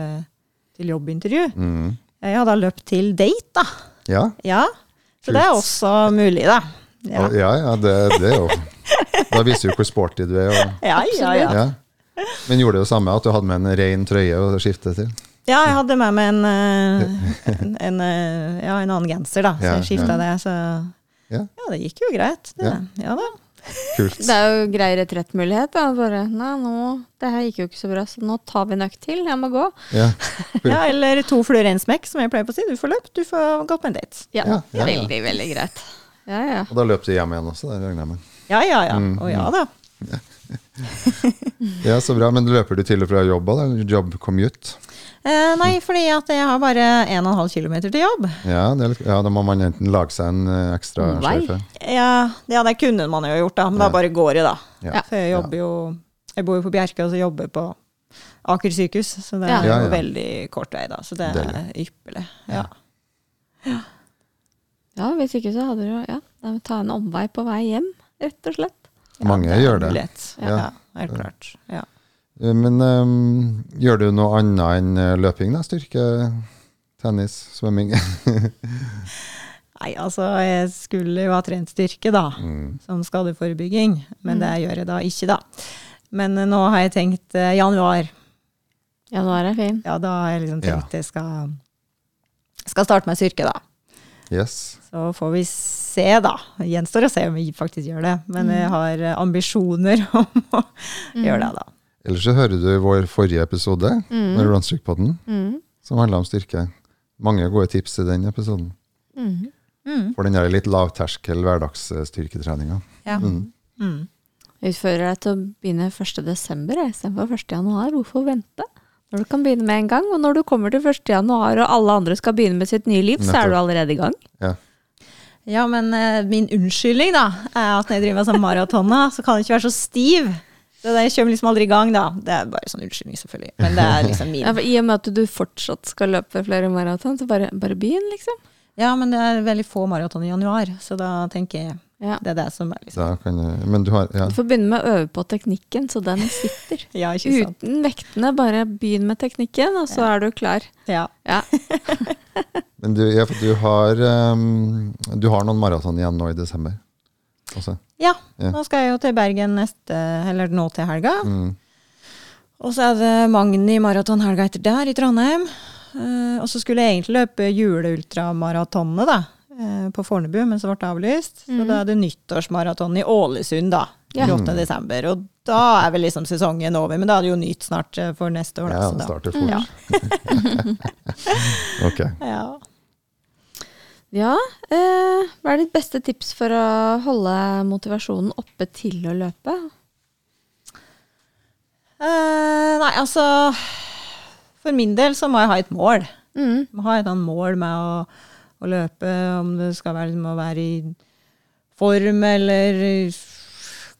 til jobbintervju. Mm. Jeg da løpt til date, da. Ja. Ja. Så Kult. det er også mulig, da. Ja, Og- ja, ja det, det er jo Da viser du hvor sporty du er. Og, ja, ja. ja. ja. Men gjorde det jo samme, at du hadde med en ren trøye å skifte til? Ja, jeg hadde med meg en, eh, en, en, eh, ja, en annen genser, da. Så jeg skifta det. Så Ja. ja, det gikk jo greit. Det. Ja. Ja. da. Kult. Det er jo grei retrettmulighet. da. Bare Nei, nå Det her gikk jo ikke så bra, så nå tar vi en økt til. Jeg må gå. Ja. Ja, eller to fluer i en smekk, som jeg pleier på å si. Du får løpt, du får gått på en date. Ja, Ja, ja, ja. Veldig, veldig greit. Ja, ja. Og da løp du hjem igjen også, det regner jeg med. Ja, ja, ja. Mm, Og ja da. Ja, så bra. Men løper du til og fra jobb òg? Jobb commute? Eh, nei, fordi at jeg har bare 1,5 km til jobb. Ja, det er litt, ja, da må man enten lage seg en eh, ekstra sløyfe. Ja, ja, det kunne man jo gjort, da. Men Ja. da bare går det, da. Ja. For jeg jobber jo Jeg bor jo på Bjerke, og så jobber jeg på Aker sykehus. Så det Ja. er jo ja. veldig kort vei, da. Så det er ypperlig. Ja. ja, hvis ikke så hadde du jo Ja, da må ta en omvei på vei hjem, rett og slett. Ja, Mange gjør det. Ja, Ja. helt klart. Ja. Eh, Men um, gjør du noe annet enn eh, løping? da? Styrke, tennis, svømming? Nei, altså, jeg skulle jo ha trent styrke, da. Mm. Som skadeforebygging. Men det gjør jeg da ikke, da. Men nå har jeg tenkt eh, januar. Januar er fin. Ja, da har jeg liksom Ja. tenkt jeg skal, skal starte med styrke, da. Yes. Så får vi se, da. Det Gjenstår å se om vi faktisk gjør det. Men jeg har ambisjoner om å gjøre det, da. Ellers så hører du vår forrige episode Mm. med Runstreak-podden, Mm. som handla om styrke. Mange gode tips til den episoden. Mm. Mm. For den der litt lavterskel hverdagsstyrketreninga. Ja. Mm. Mm. Jeg utfordrer deg til å begynne 1. desember jeg, istedenfor 1. januar. Hvorfor vente? Når du kan begynne med en gang, og når du kommer til 1. januar og alle andre skal begynne med sitt nye liv, så er du allerede i gang. Ja. Ja, men uh, min unnskyldning da, er at når jeg driver med sånn maratona, så kan jeg ikke være så stiv. Det- jeg kommer liksom aldri i gang, da. Det er bare sånn unnskyldning, selvfølgelig. Men det er liksom min. Ja, for I og med at du fortsatt skal løpe flere maraton, så bare, bare begynn, liksom. Ja, men det er veldig få maraton i januar, så da tenker jeg Ja. det er det som er liksom Da kan jeg, men du har ja. Du får begynne med å øve på teknikken, så den sitter. Ja, ikke sant. Uten vektene, bare begynn med teknikken, og så er du klar. Ja. Ja. Men du, ja, for du har um, Du har noen maraton igjen nå i desember? Også. ja, Ja. nå skal jeg jo til Bergen neste, eller nå til helga. Mm. Og så er det Magni maratonhelga etter der, i Trondheim. Eh, og så skulle jeg egentlig løpe juleultramaratonet, da. eh, På Fornebu, men så ble det avlyst. Så Mhm. da er det nyttårsmaraton i Ålesund, da. Ja. 28. desember. Og da er vel liksom sesongen over, men da er det jo nytt snart eh, for neste år. Da, Ja, så det da- starter fort. Ja. Ok. Ja. Ja, eh, hva er ditt beste tips for å holde motivasjonen oppe til å løpe? Eh, nei, altså For min del så må jeg ha et mål. Mm. Må ha et annet mål med å, å løpe, om det skal være liksom å være i form, eller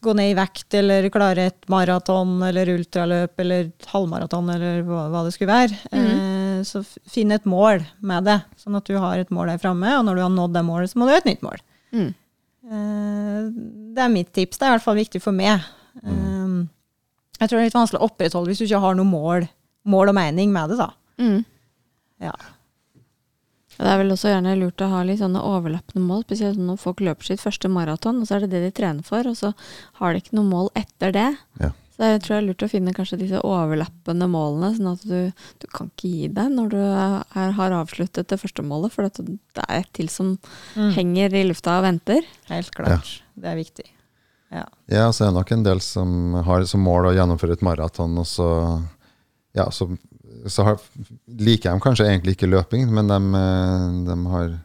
gå ned i vekt, eller klare et maraton, eller ultraløp, eller halvmaraton, eller hva, hva det skulle være. Eh, så finn et mål med det, sånn at du har et mål der framme, og når du har nådd det målet, så må du ha et nytt mål. Mm. Eh, det er mitt tips. Det er i hvert fall viktig for meg. Mm. jeg tror det er litt vanskelig å opprettholde hvis du ikke har noe mål, mål og mening med det, da. Mm. Ja. Det er vel også gjerne lurt å ha litt sånne overlappende mål, spesielt når folk løper sitt første maraton, og så er det det de trener for, og så har de ikke noe mål etter det. Ja. Så jeg tror det er lurt å finne kanskje disse overlappende målene, sånn at du, du kan ikke gi deg når du er, har avsluttet det første målet, for at det er et til som Mm. henger i lufta og venter. Helt klart. Det er viktig. Ja. Ja, så er det nok en del som har som mål å gjennomføre et maraton, og så, ja, så, så har, liker de kanskje egentlig ikke løping, men de, de har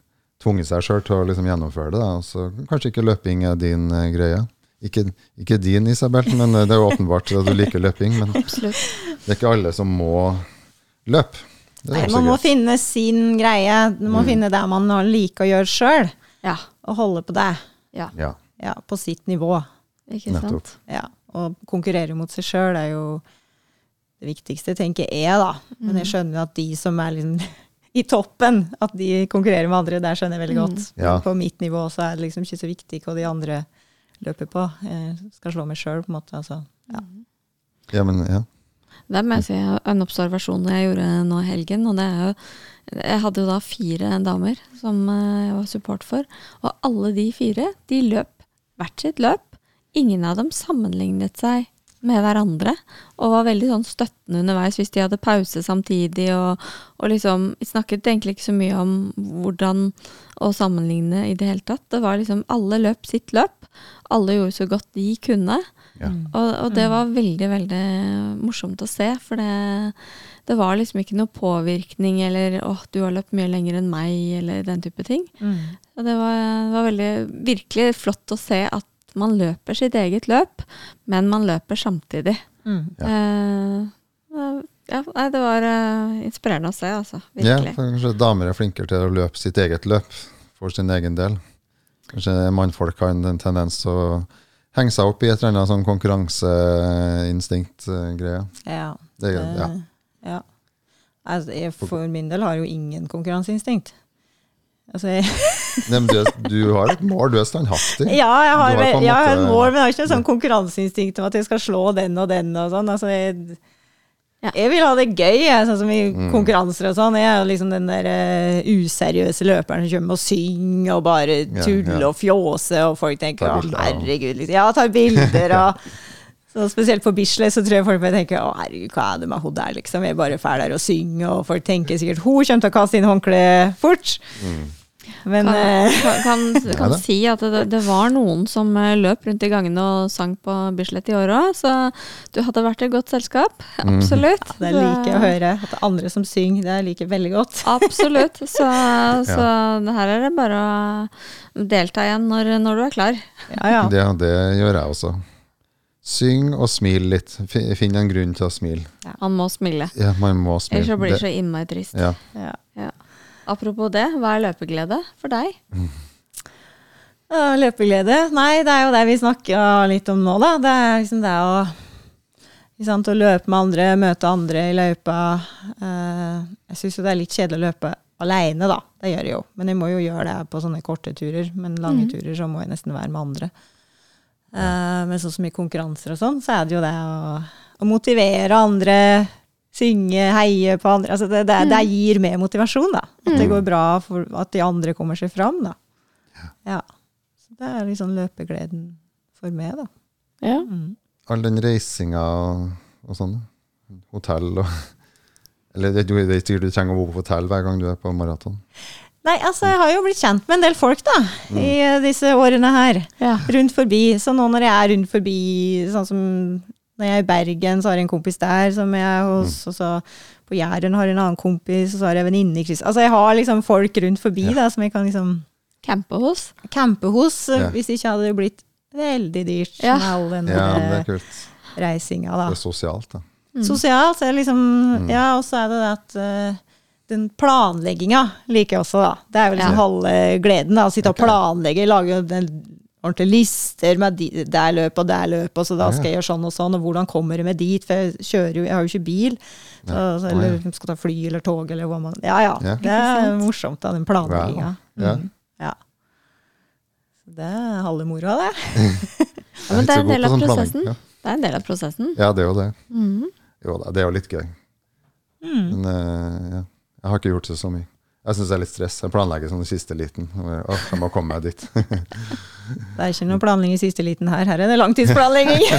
tvunget seg sjøl til å liksom gjennomføre det. Da. Og så kanskje ikke løping er din eh, greie. Ikke, ikke din, Isabel, men eh, det er jo åpenbart at du liker løping. Men Absolutt. det er ikke alle som må løpe. Det er Nei, man må greit. finne sin greie. Man må finne det man liker å gjøre sjøl, Ja. og holde på det. ja. Ja, Ja, på sitt nivå. Ikke Nettopp. sant? Ja. Og konkurrere mot seg sjøl er jo det viktigste, tenker jeg, da. Men jeg skjønner jo at de som er liksom i toppen, at de konkurrerer med andre, der skjønner jeg veldig godt. Ja. På mitt nivå så er det liksom ikke så viktig hva de andre løper på. Jeg skal slå meg sjøl, på en måte. Altså. Ja. ja men ja. Det må jeg si en observasjon jeg gjorde nå i helgen. og det er jo Jeg hadde jo da fire damer som eh, jeg var support for. Og alle de fire de løp hvert sitt løp. Ingen av dem sammenlignet seg med hverandre. Og var veldig sånn støttende underveis hvis de hadde pause samtidig. Og, og liksom snakket egentlig ikke så mye om hvordan å sammenligne i det hele tatt. Det var liksom alle løp sitt løp. Alle gjorde så godt de kunne. Ja. Og, og det var veldig, veldig morsomt å se, for det, det var liksom ikke noe påvirkning eller 'Å, du har løpt mye lenger enn meg', eller den type ting. Og det var, det var veldig, virkelig flott å se at man løper sitt eget løp, men man løper samtidig. Mm. Eh, ja, nei, det var eh, inspirerende å se, altså. ja, for kanskje damer er flinkere til å løpe sitt eget løp for sin egen del. Kanskje mannfolk har en tendens til å henge seg opp i et eller annet sånn konkurranseinstinkt-greie. Ja. Det, ja. Ja. Altså, jeg, for min del har jo ingen konkurranseinstinkt. Altså, Nei, men du, er- du har et mål, du er standhaftig. ja, jeg har, har jeg har et mål, men jeg har ikke noe sånn konkurranseinstinkt om at jeg skal slå den og den og sånn. Altså, jeg, Ja. jeg vil ha det gøy, jeg, sånn som i Mm. konkurranser og sånn. Jeg er jo liksom den der uh, useriøse løperen som kommer og synger og bare tuller ja. og fjåser, og folk tenker å herregud, liksom. Ja, tar bilder og så Spesielt på Bislett så tror jeg folk bare tenker å herregud, hva er det med hun der, liksom. Jeg er bare ferdig der og synger, og folk tenker sikkert hun kommer til å kaste inn håndkleet fort. Men Kan, eh, kan, kan, kan ja, si at det, det var noen som eh, løp rundt i gangene og sang på Bislett i år òg, så du hadde vært i godt selskap. Absolutt. det liker jeg å høre. At det er andre som synger, det liker jeg veldig godt. Absolutt. Så, så det her er det bare å delta igjen når, når du er klar. Ja, ja. Det, det gjør jeg også. Syng og smil litt. Finn en grunn til å smile. Man må smile. Ja, man må smile. Ellers blir det Det- så innmari trist. ja. ja. Apropos det, hva er løpeglede for deg? Ja, Løpeglede? Nei, det er jo det vi snakka litt om nå, da. Det er liksom det å sant, Å løpe med andre, møte andre i løypa. Eh, jeg syns jo det er litt kjedelig å løpe aleine, da. Det gjør jeg jo. Men jeg må jo gjøre det på sånne korte turer. Men lange turer så må jeg nesten være med andre. Eh, men sånn som i konkurranser og sånn, så er det jo det å, å motivere andre. Synge, heie på andre. Altså det, det, det gir mer motivasjon, da. At det går bra for at de andre kommer seg fram, da. Ja. Så det er liksom løpegleden for meg, da. Ja. Mm. All den reisinga og, og sånn. Hotell og Eller det, det er ikke du trenger å bo på hotell hver gang du er på maraton. Nei, altså jeg har jo blitt kjent med en del folk da, Mm. i disse årene her. Ja. Rundt forbi. Så nå når jeg er rundt forbi, sånn som når jeg er i Bergen, så har jeg en kompis der som jeg er hos, Mm. og så på Jæren har jeg en annen kompis, og så har jeg venninne i Kryss. Altså jeg har liksom folk rundt forbi Ja. da, som jeg kan liksom Campe hos. campe hos, eh, Ja. hvis ikke hadde det blitt veldig dyrt Ja. med all den Ja, det kult. reisinga da. Det er sosialt, da. Sosialt, så er det liksom, Mm. ja, og så er det det at uh, den planlegginga liker jeg også, da. Det er jo liksom Ja. halve gleden, da. Å sitte og planlegge, lage den ordentlige lister med de, der løp og der løp, og så da skal jeg gjøre sånn og sånn, og hvordan kommer jeg meg dit? For jeg kjører jo, jeg har jo ikke bil. Så, så, eller skal ta fly eller tog eller hva man Ja ja. Det er morsomt, da, den planlegginga. Ja. Mm, ja. Det er halve moroa, det. Ja, men det er en del av sånn prosessen. Det er en del av prosessen. Ja. det er jo det. Mhm. Jo da, det er jo litt gøy. Mm. Men eh, ja. jeg har ikke gjort det så mye. Jeg syns det er litt stress. Jeg planlegger sånn i siste liten. Åh, jeg må komme meg dit. Det er ikke noe planlegging i siste liten her. Her er det langtidsplanlegging.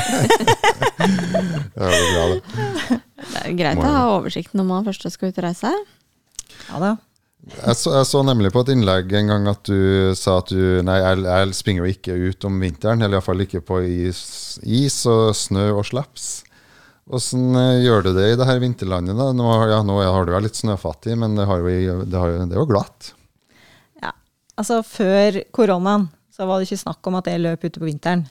Det er bra, det. Det er greit Må å ha oversikt når man først skal ut og reise. ja da. Jeg så, jeg så nemlig på et innlegg en gang at du sa at du Nei, jeg, jeg springer jo ikke ut om vinteren, eller iallfall ikke på is, is og snø og slaps. Åssen eh, gjør du det i det her vinterlandet? da? Nå, ja, nå har du vært litt snøfattig, men det, har vi, det, har, det er jo glatt. Ja. Altså, før koronaen så var det ikke snakk om at jeg løp ute på vinteren.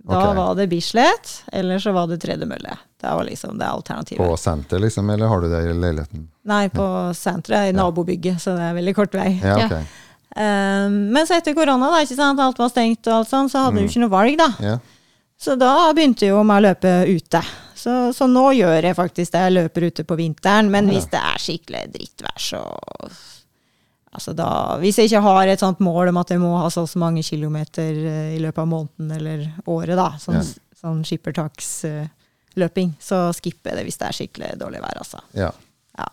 Da okay. var det Bislett, eller så var det tredemølle. Det var liksom det alternativet. På senter, liksom, eller har du det i leiligheten? Nei, på senteret, i nabobygget, så det er veldig kort vei. Ja, Ja. Um, men så etter korona, da, ikke sant, alt var stengt og alt sånn, så hadde Mm. du ikke noe valg, da. Ja. Så da begynte jo med å løpe ute. Så, så nå gjør jeg faktisk det. Jeg løper ute på vinteren. Men Ja. hvis det er skikkelig drittvær, så Altså da Hvis jeg ikke har et sånt mål om at jeg må ha så og så mange kilometer eh, i løpet av måneden eller året, da, sånn, Ja. sånn skippertaksløping, så skipper jeg det hvis det er skikkelig dårlig vær, altså. ja. Ja.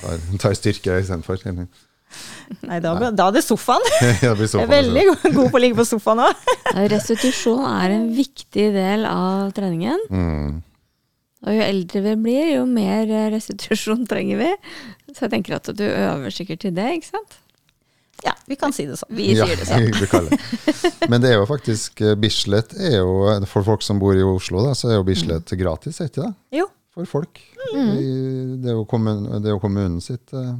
Tar, tar styrke istedenfor. Nei, da, da er det sofaen. Ja, det blir så Jeg er veldig god på å ligge på sofaen òg. Restitusjon er en viktig del av treningen. Mm. Og jo eldre vi blir, jo mer eh, restitusjon trenger vi. Så jeg tenker at du øver sikkert til det, ikke sant? Ja, vi kan si det sånn. Vi sier det sånn. det. Men det er jo faktisk eh, Bislett er jo, For folk som bor i Oslo, da, så er jo Bislett gratis, er ikke det? Jo. For folk. Mm. Det, er jo kommun, det er jo kommunen sitt eh,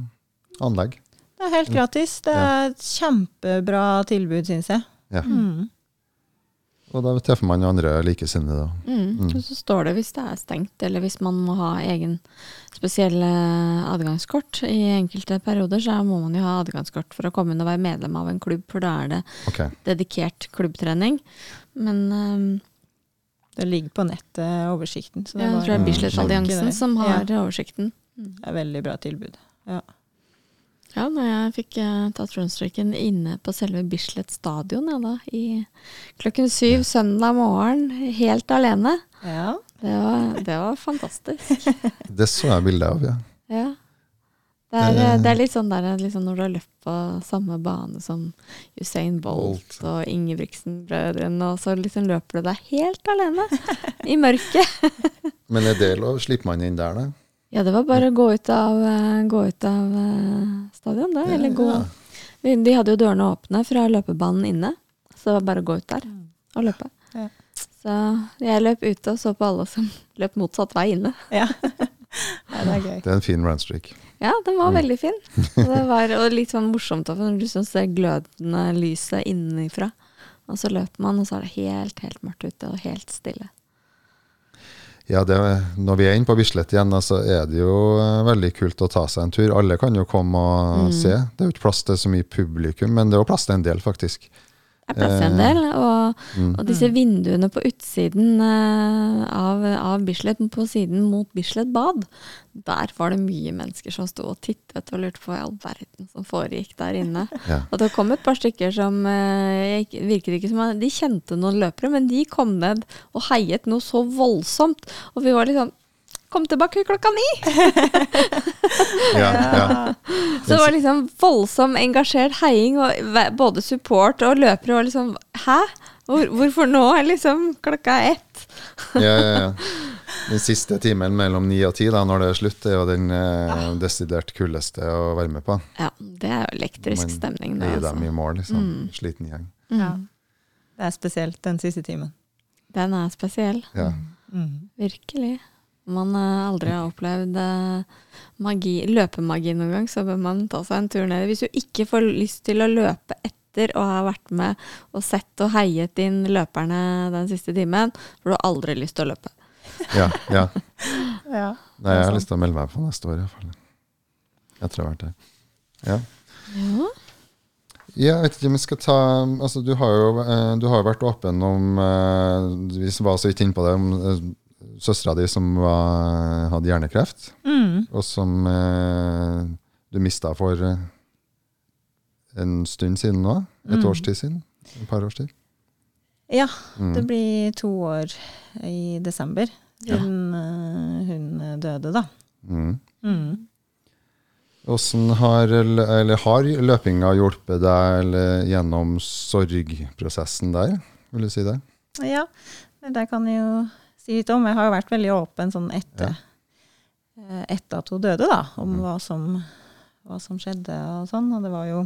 anlegg. Det er helt gratis. Det er et kjempebra tilbud, syns jeg. Ja. Mm. Og da treffer man andre likesinnede. da. Mm. Og så står det hvis det er stengt, eller hvis man må ha egen spesiell eh, adgangskort. I enkelte perioder så må man jo ha adgangskort for å komme inn og være medlem av en klubb, for da er det okay. dedikert klubbtrening. Men um, Det ligger på nettet, oversikten. Så det jeg tror det er Mm, Bislett-alliansen som har Ja. oversikten. Det er veldig bra tilbud. Ja. Ja, når jeg fikk uh, tatt rundstrekken inne på selve Bislett stadion, ja da, i klokken syv søndag morgen, helt alene. ja. Det var, det var fantastisk. Det så jeg bilde av, ja. Ja. Det er, eh, det er litt sånn der liksom når du har løpt på samme bane som Usain Bolt Bolt. og Ingebrigtsen-brødrene, og så liksom løper du deg helt alene i mørket. Men er det lov? Slipper man inn der, da? Ja, det var bare å gå ut av, eh, gå ut av eh, stadion, da. Eller gå De hadde jo dørene åpne fra løpebanen inne, så det var bare å gå ut der og løpe. Så jeg løp ute og så på alle som løp motsatt vei inne. ja. ja, det er gøy. Det er en fin runstreak. Ja, den var Mm. veldig fin. Og det var og litt sånn morsomt også, når du liksom ser glødende lyset innenfra. Og så løper man, og så er det helt, helt mørkt ute og helt stille. Ja, det, når vi er inne på Bislett igjen, så er det jo eh, veldig kult å ta seg en tur. Alle kan jo komme og Mm. se. Det er jo ikke plass til så mye publikum, men det er jo plass til en del, faktisk. Det er plass en del, og, Mm. og disse vinduene på utsiden eh, av, av Bislett, på siden mot Bislett bad, der var det mye mennesker som sto og tittet og lurte på hva i all verden som foregikk der inne. Ja. Og det kom et par stykker som eh, virket ikke som de kjente noen løpere, men de kom ned og heiet noe så voldsomt. Og vi var litt sånn Kom tilbake klokka ni! Ja, ja. Så det var liksom voldsom engasjert heiing, og både support og løpere var liksom Hæ? Hvor, hvorfor nå? Liksom klokka ett. ja, ja, ja. Den siste timen mellom ni og ti, da, når det er slutt, er jo den eh, desidert kuldeste å være med på. Ja, det er jo elektrisk Man stemning. Det, Gi dem i altså. mål, liksom. Mm. Sliten gjeng. Ja. Det er spesielt den siste timen. Den er spesiell. Ja. Mm. Virkelig. Man eh, aldri har opplevd eh, magi, løpemagi noen gang, så bør man ta seg en tur ned. Hvis du ikke får lyst til å løpe etter og har vært med og sett og heiet inn løperne den siste timen, får du aldri lyst til å løpe. Ja, ja. Ja. Nei, jeg har lyst til å melde meg på neste år, iallfall. tror jeg har vært der. Ja. Ja. Ja, Jeg vet ikke om vi skal ta altså Du har jo eh, du har vært åpen om Vi var så vidt inne på det, om søstera di som var, hadde hjernekreft, Mm. og som eh, du mista for eh, en stund siden nå. Et Mm. års tid siden. Et par års tid. ja. Mm. Det blir to år i desember. Ja. Hun, eh, døde, da. Mm. Mm. Hvordan har, eller har løpinga hjulpet deg gjennom sorgprosessen der? Vil du si det? Ja, det kan jo si litt om. Jeg har jo vært veldig åpen sånn etter, ja. etter at hun døde, da, om mm. hva, som, hva som skjedde og sånn. Og det var jo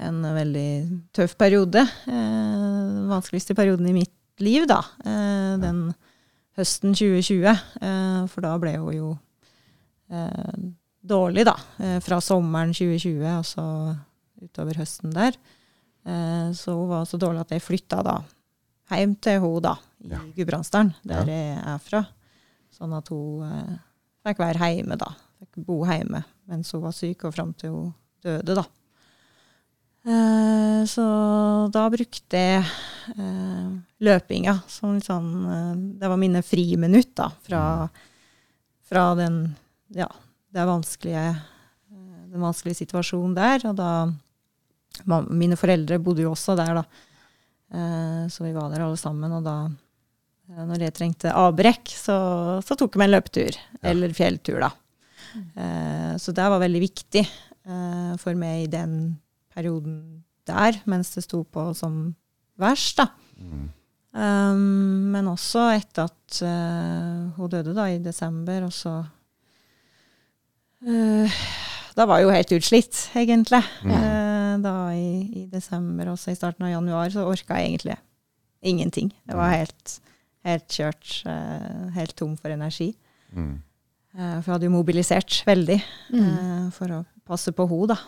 en veldig tøff periode. Eh, den vanskeligste perioden i mitt liv, da. Eh, den høsten 2020. Eh, for da ble hun jo eh, dårlig, da. Eh, fra sommeren 2020 og så utover høsten der. Eh, så hun var så dårlig at jeg flytta da hjem til henne da, i Ja. Gudbrandsdalen, der jeg er fra. Sånn at hun eh, fikk være hjemme, da. Fikk bo hjemme mens hun var syk, og fram til hun døde, da. Eh, så da brukte jeg eh, løpinga som litt sånn eh, Det var mine friminutt, da, fra, fra den ja, det vanskelige, den vanskelige situasjonen der. Og da Mine foreldre bodde jo også der, da. Eh, så vi var der alle sammen. Og da, eh, når jeg trengte avbrekk, så, så tok jeg meg en løpetur. Eller fjelltur, da. Eh, så det var veldig viktig eh, for meg i den perioden der, mens det sto på som verst, da. Mm. Um, men også etter at uh, hun døde da i desember, og så uh, Da var jeg jo helt utslitt, egentlig. Mm. Eh, da i, i desember, og i starten av januar, så orka jeg egentlig ingenting. Jeg var helt, helt kjørt, eh, helt tom for energi. Mm. Eh, for jeg hadde jo mobilisert veldig Mm. eh, for å passe på henne, da.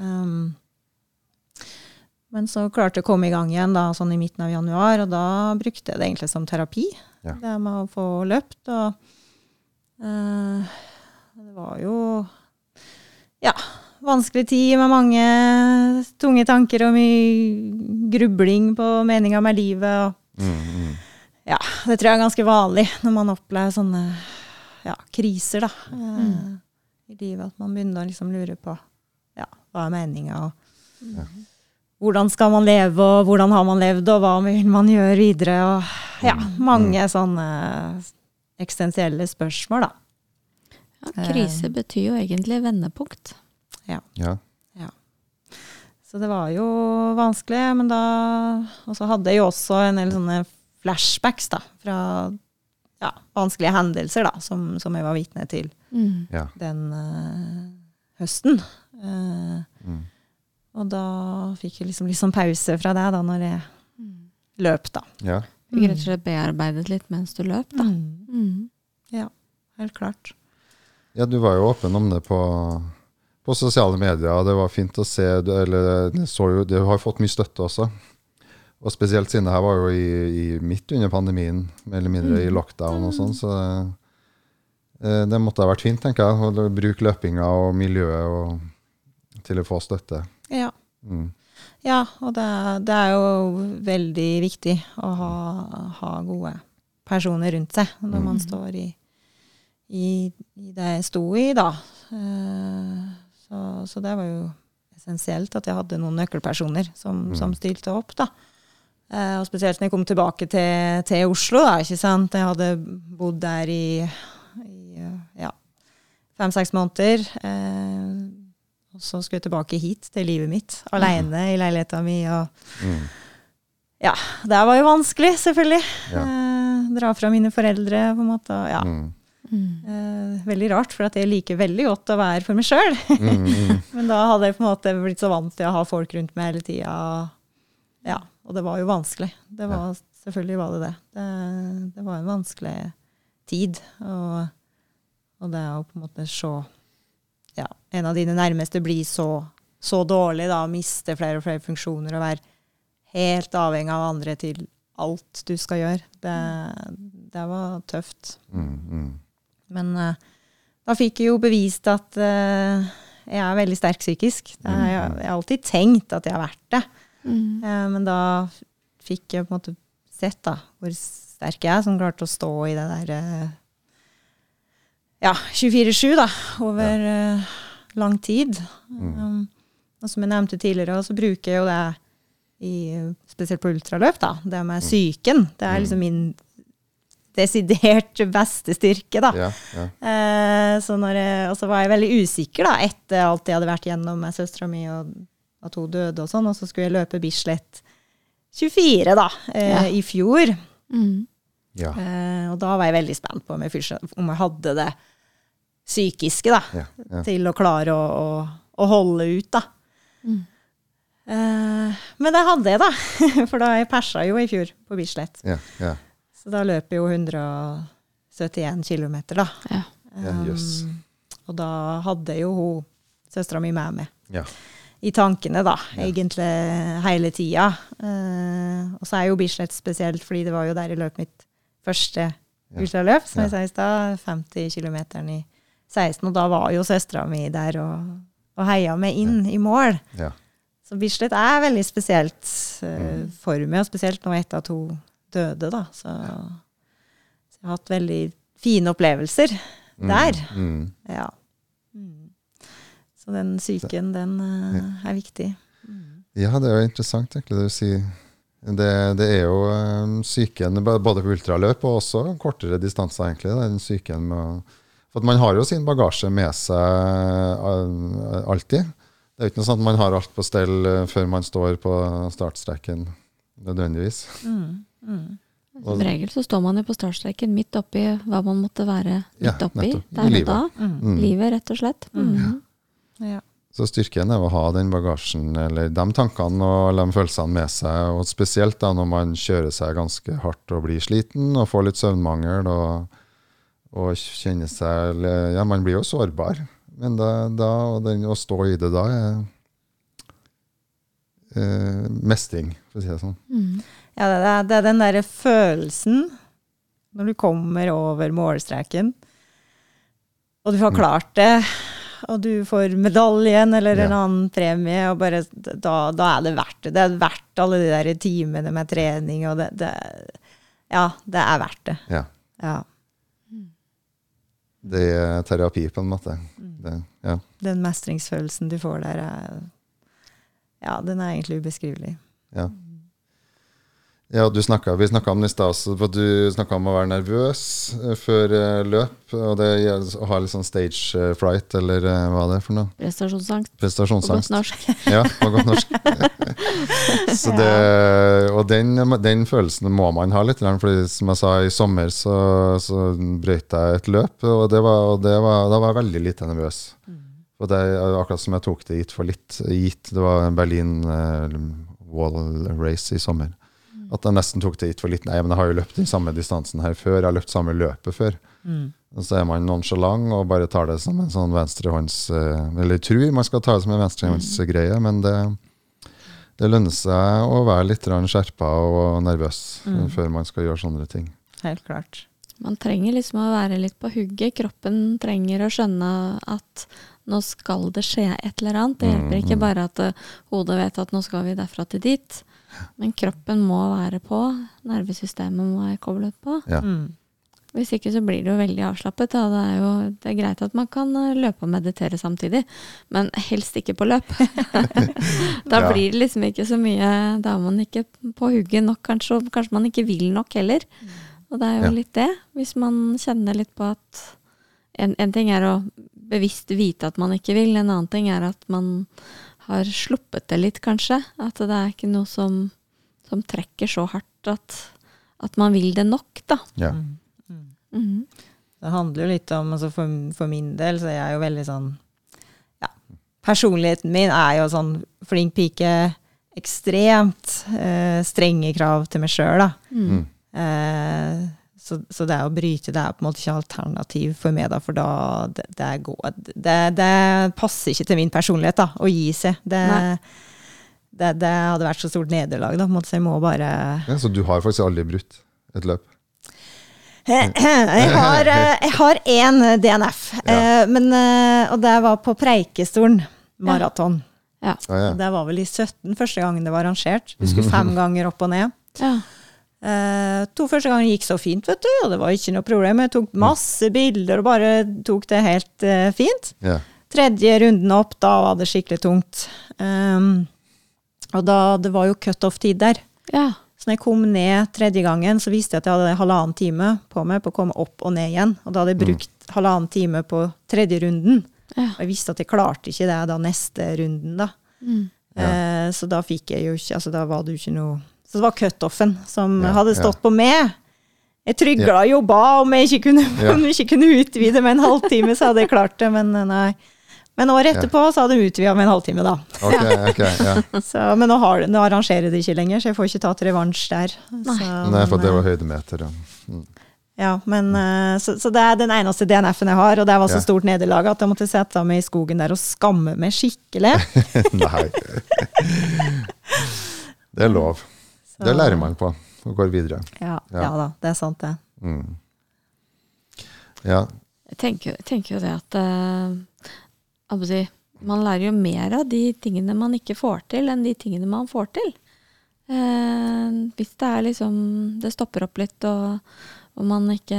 Um, men så klarte jeg å komme i gang igjen da, sånn i midten av januar, og da brukte jeg det egentlig som terapi. Ja. Det med å få løpt. Og uh, det var jo ja, vanskelig tid med mange tunge tanker og mye grubling på meninga med livet. og Mm, mm. ja, det tror jeg er ganske vanlig når man opplever sånne ja, kriser da, mm. i livet. At man begynner å liksom lure på ja, hva er meninga, og Ja. hvordan skal man leve, og hvordan har man levd, og hva vil man gjøre videre? Og ja, mange sånne eksistensielle spørsmål, da. Ja, krise betyr jo egentlig vendepunkt. Ja. Så det var jo vanskelig, men da Og så hadde jeg jo også en del sånne flashbacks da, fra ja, vanskelige hendelser da, som, som jeg var vitne til Mm. Ja. den uh, høsten. Uh, Mm. og da fikk jeg liksom, liksom pause fra det da, når jeg løp, da. ja. Fikk rett og slett bearbeidet litt mens du løp, da. Mm. Mm. Helt klart. Ja, du var jo åpen om det på, på sosiale medier, og det var fint å se. Du, eller, det så jo, du har fått mye støtte også. Og spesielt siden det her var jo i, i midt under pandemien, mer eller mindre i lockdown og sånn, så eh, det måtte ha vært fint, tenker jeg, å bruke løpinga og miljøet og, til å få støtte. Ja. Mm. Ja, og det, det er jo veldig viktig å ha, ha gode personer rundt seg når man Mm. står i, i, i det jeg sto i, da. Eh, så, så det var jo essensielt at jeg hadde noen nøkkelpersoner som, Mm. som stilte opp, da. Eh, og spesielt når jeg kom tilbake til, til Oslo, da, ikke sant. Jeg hadde bodd der i, i eh, ja, fem-seks måneder. Eh, og så skulle jeg tilbake hit til livet mitt, alene i leiligheta mi. Og Mm. det var jo vanskelig, selvfølgelig. Ja. Eh, dra fra mine foreldre, på en måte. Ja. Mm. Eh, veldig rart, for at jeg liker veldig godt å være for meg sjøl. Mm, mm. Men da hadde jeg på en måte blitt så vant til å ha folk rundt meg hele tida. Ja, og det var jo vanskelig. Det var, Selvfølgelig var det det. det. Det var en vanskelig tid. Og, og det å på en måte se ja, en av dine nærmeste bli så, så dårlig, da, miste flere og flere funksjoner og være helt avhengig av andre til alt du skal gjøre, det, det var tøft. Mm, mm. Men eh, da fikk jeg jo bevist at eh, jeg er veldig sterk psykisk. Det har jeg, jeg har alltid tenkt at jeg har vært det. Mm. Eh, men da fikk jeg på en måte sett da, hvor sterk jeg er, som klarte å stå i det der eh, ja, 24-7 da, over eh, lang tid. Um, og som jeg nevnte tidligere, så bruker jeg jo det i, spesielt på ultraløp, da. Det med psyken. Det er liksom min desidert beste styrke, da. Ja, ja. Eh, så når jeg, og så var jeg veldig usikker da, etter alt jeg hadde vært gjennom med søstera mi, og at hun døde og sånn, og så skulle jeg løpe Bislett 24 da, eh, Ja. i fjor. Mm. ja. Eh, og da var jeg veldig spent på om jeg, om jeg hadde det psykiske da, ja, ja. til å klare å, å, å holde ut. da. Mm. Eh, men det hadde jeg, da. For da jeg persa jo i fjor på Bislett. ja, ja. Så da løper jo 171 km, da. Ja. Um, og da hadde jo hun, søstera mi, med meg ja. i tankene, da, Ja. egentlig hele tida. Uh, og så er jo Bislett spesielt, fordi det var jo der jeg løp mitt første Ja. ultraløp, som Ja. jeg sa i stad. 50 km i 16, og da var jo søstera mi der og, og heia meg inn i mål. ja. Så Bislett er veldig spesielt uh, Mm. for meg, og spesielt nå etter at hun døde, da. Så, så jeg har hatt veldig fine opplevelser Mm, der. Mm. Ja. Mm. Så den psyken, den eh, er viktig. Ja, det er jo interessant egentlig det du sier. Det, det er jo um, psyken både på ultraløp og også kortere distanser, egentlig. Den psyken med For at man har jo sin bagasje med seg uh, alltid. Det er jo ikke noe sånn at man har alt på stell uh, før man står på startstreken, nødvendigvis. Mm. Mm. Som regel så står man jo på startstreken midt oppi hva man måtte være Ja, midt oppi. Der og livet. da. Mm. Mm. Livet, rett og slett. Mm. Ja. Så styrken er å ha den bagasjen, eller de tankene og de følelsene med seg. Og spesielt da når man kjører seg ganske hardt og blir sliten og får litt søvnmangel og, og kjenner seg Ja, man blir jo sårbar. Men da, da og den, å stå i det da er eh, mestring, for å si det sånn. Mm. Ja, det er, det er den derre følelsen når du kommer over målstreken, og du har klart det, og du får medaljen eller en Ja. annen premie, og bare, da, da er det verdt det. Det er verdt alle de der timene med trening, og det, det Ja, det er verdt det. Ja. Ja. Det er terapi, på en måte. Det, ja. Den mestringsfølelsen du får der, er Ja, den er egentlig ubeskrivelig. Ja. Ja, du snakket, Vi snakka om det i stad, også, du snakka om å være nervøs eh, før eh, løp. Og det å ha litt sånn stage eh, fright, eller hva hva er det for noe? Prestasjonsangst Prestasjonsangst. på godt norsk. Ja, på godt norsk. så det, og den, den følelsen må man ha litt, for som jeg sa, i sommer så, så brøt jeg et løp, og, det var, og det var, da var jeg veldig lite nervøs. Og det er akkurat som jeg tok det gitt for litt gitt. Det var en Berlin Wall Race i sommer. At jeg nesten tok det gitt for litt. Nei, men jeg har jo løpt den samme distansen her før. Jeg har løpt samme løpet før. Og så er man nonchalant og bare tar det som en sånn venstrehånds eh, Eller tror man skal ta det som en venstrehåndsgreie, men det, det lønner seg å være litt skjerpa og nervøs mm. før man skal gjøre sånne ting. Helt klart. Man trenger liksom å være litt på hugget. Kroppen trenger å skjønne at nå skal det skje et eller annet. Det hjelper ikke bare at hodet vet at nå skal vi derfra til dit. Men kroppen må være på. Nervesystemet må være koblet på. Ja. Mm. Hvis ikke så blir det jo veldig avslappet. Da. Det er jo det er greit at man kan eh, løpe og meditere samtidig, men helst ikke på løp. da Ja. blir det liksom ikke så mye Da er man ikke på hugget nok, kanskje, og kanskje man ikke vil nok heller. Og det er jo Ja. litt det. Hvis man kjenner litt på at en, en ting er å bevisst vite at man ikke vil, en annen ting er at man har sluppet det litt, kanskje. At det er ikke noe som, som trekker så hardt at, at man vil det nok, da. Ja. Mhm. Det handler jo litt om altså for, for min del, så jeg er jo veldig sånn ja, Personligheten min er jo sånn flink pike, ekstremt eh, strenge krav til meg sjøl, da. Mm. Eh, så, så det å bryte det er på en måte ikke alternativ for meg, da, for da det, det, går, det, det passer ikke til min personlighet da, å gi seg. Det, det, det hadde vært så stort nederlag, da, på en måte, så jeg må bare Ja, så du har faktisk aldri brutt et løp? Jeg har, eh, jeg har én DNF, Ja. eh, men, eh, og det var på Preikestolen maraton. Ja. Ah, ja. Det var vel i 17 første gangen det var arrangert. Vi skulle fem ganger opp og ned. Ja. Eh, to første ganger gikk så fint, vet du, og det var ikke noe problem. Jeg tok masse bilder og bare tok det helt uh, fint. Ja. Tredje runden opp, da var det skikkelig tungt. Um, og da, det var jo cutoff-tid der. ja. Så når jeg kom ned tredje gangen, så visste jeg at jeg hadde halvannen time på meg på å komme opp og ned igjen. Og da hadde jeg brukt halvannen time på tredje runden. Ja. Og jeg visste at jeg klarte ikke det da neste runden, da. Mm. Ja. Eh, så da fikk jeg jo ikke Altså da var det jo ikke noe Så det var cutoffen som Ja, hadde ja. stått på meg. Jeg trygla jo ba om jeg ikke kunne, Ja. om jeg ikke kunne utvide med en halvtime, så hadde jeg klart det, men eh, nei. Men året Ja. etterpå så hadde de utvida med en halvtime, da. Okay, okay, ja. Så, men nå, har, nå arrangerer de ikke lenger, så jeg får ikke tatt revansj der. Så, Nei, for det eh, var høydemeter. Ja. Mm. Ja, men mm. så, så det er den eneste DNF-en jeg har, og det var så Ja. stort nederlag at jeg måtte sette meg i skogen der og skamme meg skikkelig. Nei. Det er lov. Så- Det lærer man på og går videre. Ja, Ja. ja da, det er sant, det. Mm. Ja. Jeg tenker, tenker jo det at si, man lærer jo mer av de tingene man ikke får til, enn de tingene man får til. Uh, hvis det er liksom Det stopper opp litt, og, og man ikke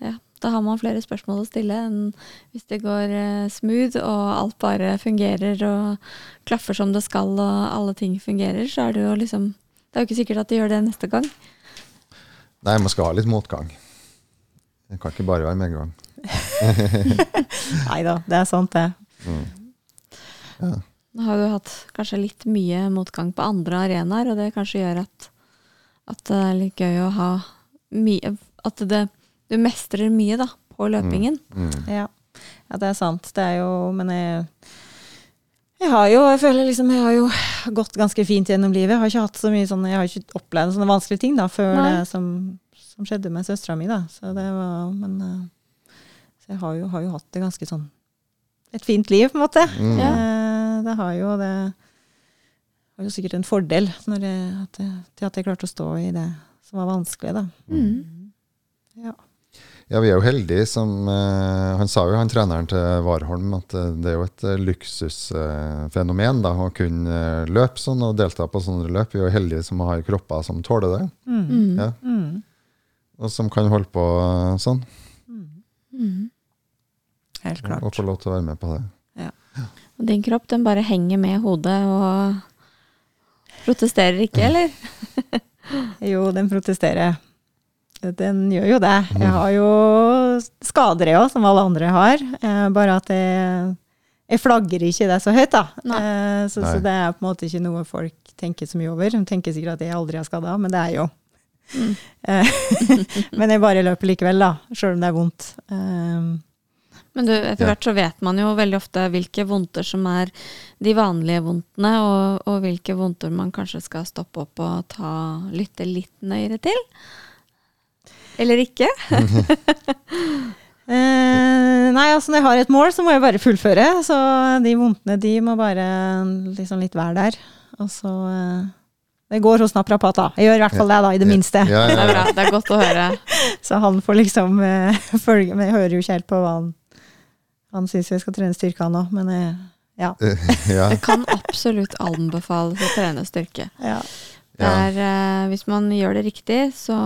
Ja, da har man flere spørsmål å stille enn hvis det går uh, smooth, og alt bare fungerer og klaffer som det skal, og alle ting fungerer, så er det jo liksom Det er jo ikke sikkert at de gjør det neste gang. Nei, man skal ha litt motgang. Det kan ikke bare være medgang. Nei da, det er sant, det. Mm. Nå har du hatt kanskje litt mye motgang på andre arenaer, og det kanskje gjør at, at det er litt gøy å ha mye At det, du mestrer mye da, på løpingen. Mm. Ja. ja, det er sant. Det er jo Men jeg, jeg har jo Jeg føler liksom Jeg har jo gått ganske fint gjennom livet. Jeg har ikke hatt så mye sånne, Jeg har ikke opplevd sånne vanskelige ting da før Nei. det som, som skjedde med søstera mi, da. Så det var Men eh, Så jeg har jo, har jo hatt det ganske sånn Et fint liv, på en måte. Mm. Ja. Eh, Det har jo det var jo sikkert en fordel når jeg, at jeg, til at jeg klarte å stå i det som var vanskelig, da. Mm. Ja. Ja, vi er jo heldige som uh, Han sa jo, han treneren til Warholm, at uh, det er jo et uh, luksusfenomen da, å kunne løpe sånn og delta på sånne løp. Vi er jo heldige som har kropper som tåler det, Mm. Mm. Ja. Mm. og som kan holde på sånn. Mm. Helt klart. Og få lov til å være med på det. Og din kropp den bare henger med hodet og protesterer ikke, eller? Jo, den protesterer. Den gjør jo det. Jeg har jo skader, jeg òg, som alle andre har. Eh, bare at jeg, jeg flagger ikke det så høyt, da. Eh, så, så det er på en måte ikke noe folk tenker så mye over. De tenker sikkert at jeg aldri har skada, men det er jo. Mm. Eh, men jeg bare løper likevel, da. Sjøl om det er vondt. Men du, etter hvert så vet man jo veldig ofte hvilke vondter som er de vanlige vondtene, og, og hvilke vondter man kanskje skal stoppe opp og ta, lytte litt nøyere til. Eller ikke. Eh, nei, altså når jeg har et mål, så må jeg bare fullføre. Så de vondtene, de må bare liksom litt være der. Og så eh, Det går hos naprapata. Jeg gjør i hvert fall det, da, i det minste. Ja, Det ja, er bra. Det er godt å høre. Så han får liksom eh, følge Men jeg hører jo ikke helt på hva han Han syns jeg skal trene styrke, han òg. Men eh, ja. ja. Det kan absolutt anbefales å trene styrke. ja. Det Ja. eh, hvis man gjør det riktig, så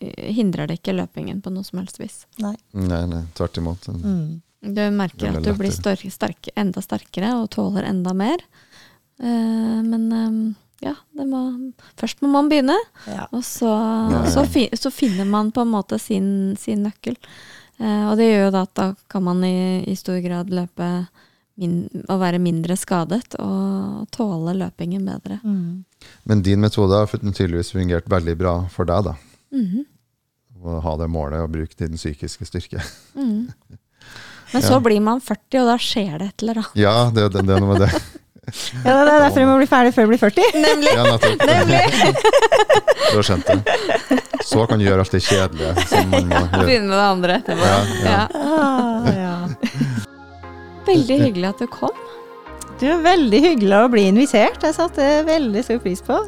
hindrer det ikke løpingen på noe som helst vis. Nei. Nei, nei, tvert imot. Mm. Du merker at du blir sterk, enda sterkere og tåler enda mer. Uh, men um, ja, det må, først må man begynne, Ja. og så, så, fi, så finner man på en måte sin, sin nøkkel. Uh, og det gjør jo da at da kan man i, i stor grad løpe min, å være mindre skadet og tåle løpingen bedre. Mm. Men din metode har tydeligvis fungert veldig bra for deg, da. Mhm. å ha det målet og bruke din psykiske styrke. Mm. Men så blir man 40, og da skjer det et eller annet. Ja, det, det, det er noe med det. Ja, det er derfor jeg må bli ferdig før jeg blir 40. Nemlig. Ja, Nemlig. Du har skjønt det. Så kan du gjøre alt det kjedelige som man må gjøre. Begynne med det andre etterpå. Ja, ja. Ah, ja. Veldig hyggelig at du kom. Du er veldig hyggelig å bli invitert. Jeg satte veldig stor pris på.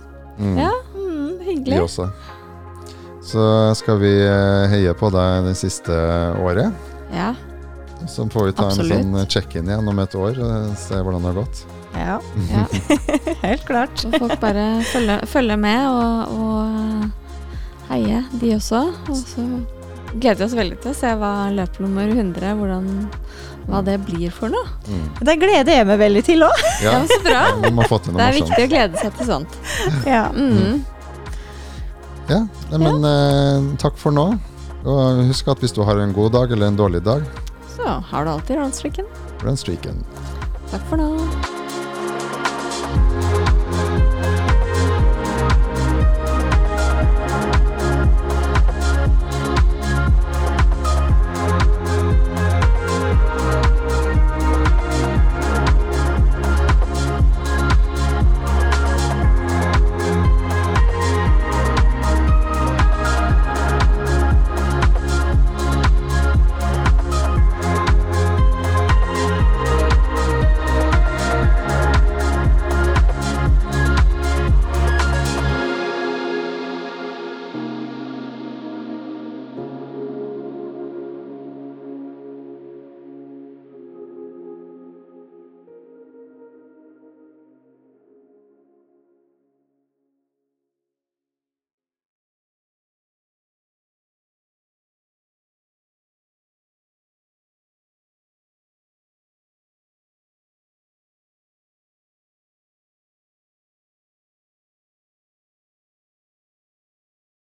Mm. Ja, Mm. Vi hyggelig. også. Så skal vi eh, heie på deg det siste året. Ja. Så får vi ta Absolutt. en sånn check-in igjen om et år og se hvordan det har gått. Ja, ja. helt klart. Så folk bare følger følge med og, og heie, de også. Og så gleder vi oss veldig til å se hva løp nummer 100, hvordan, hva det blir for noe. Mm. Det gleder jeg meg veldig til òg. Ja, Ja, så bra. til Det er morsomt. viktig å glede seg til sånt. Ja. Mm. Ja, men eh, takk for nå. Og husk at hvis du har en god dag eller en dårlig dag, Så har du alltid runstreaken. Runstreaken. Takk for nå.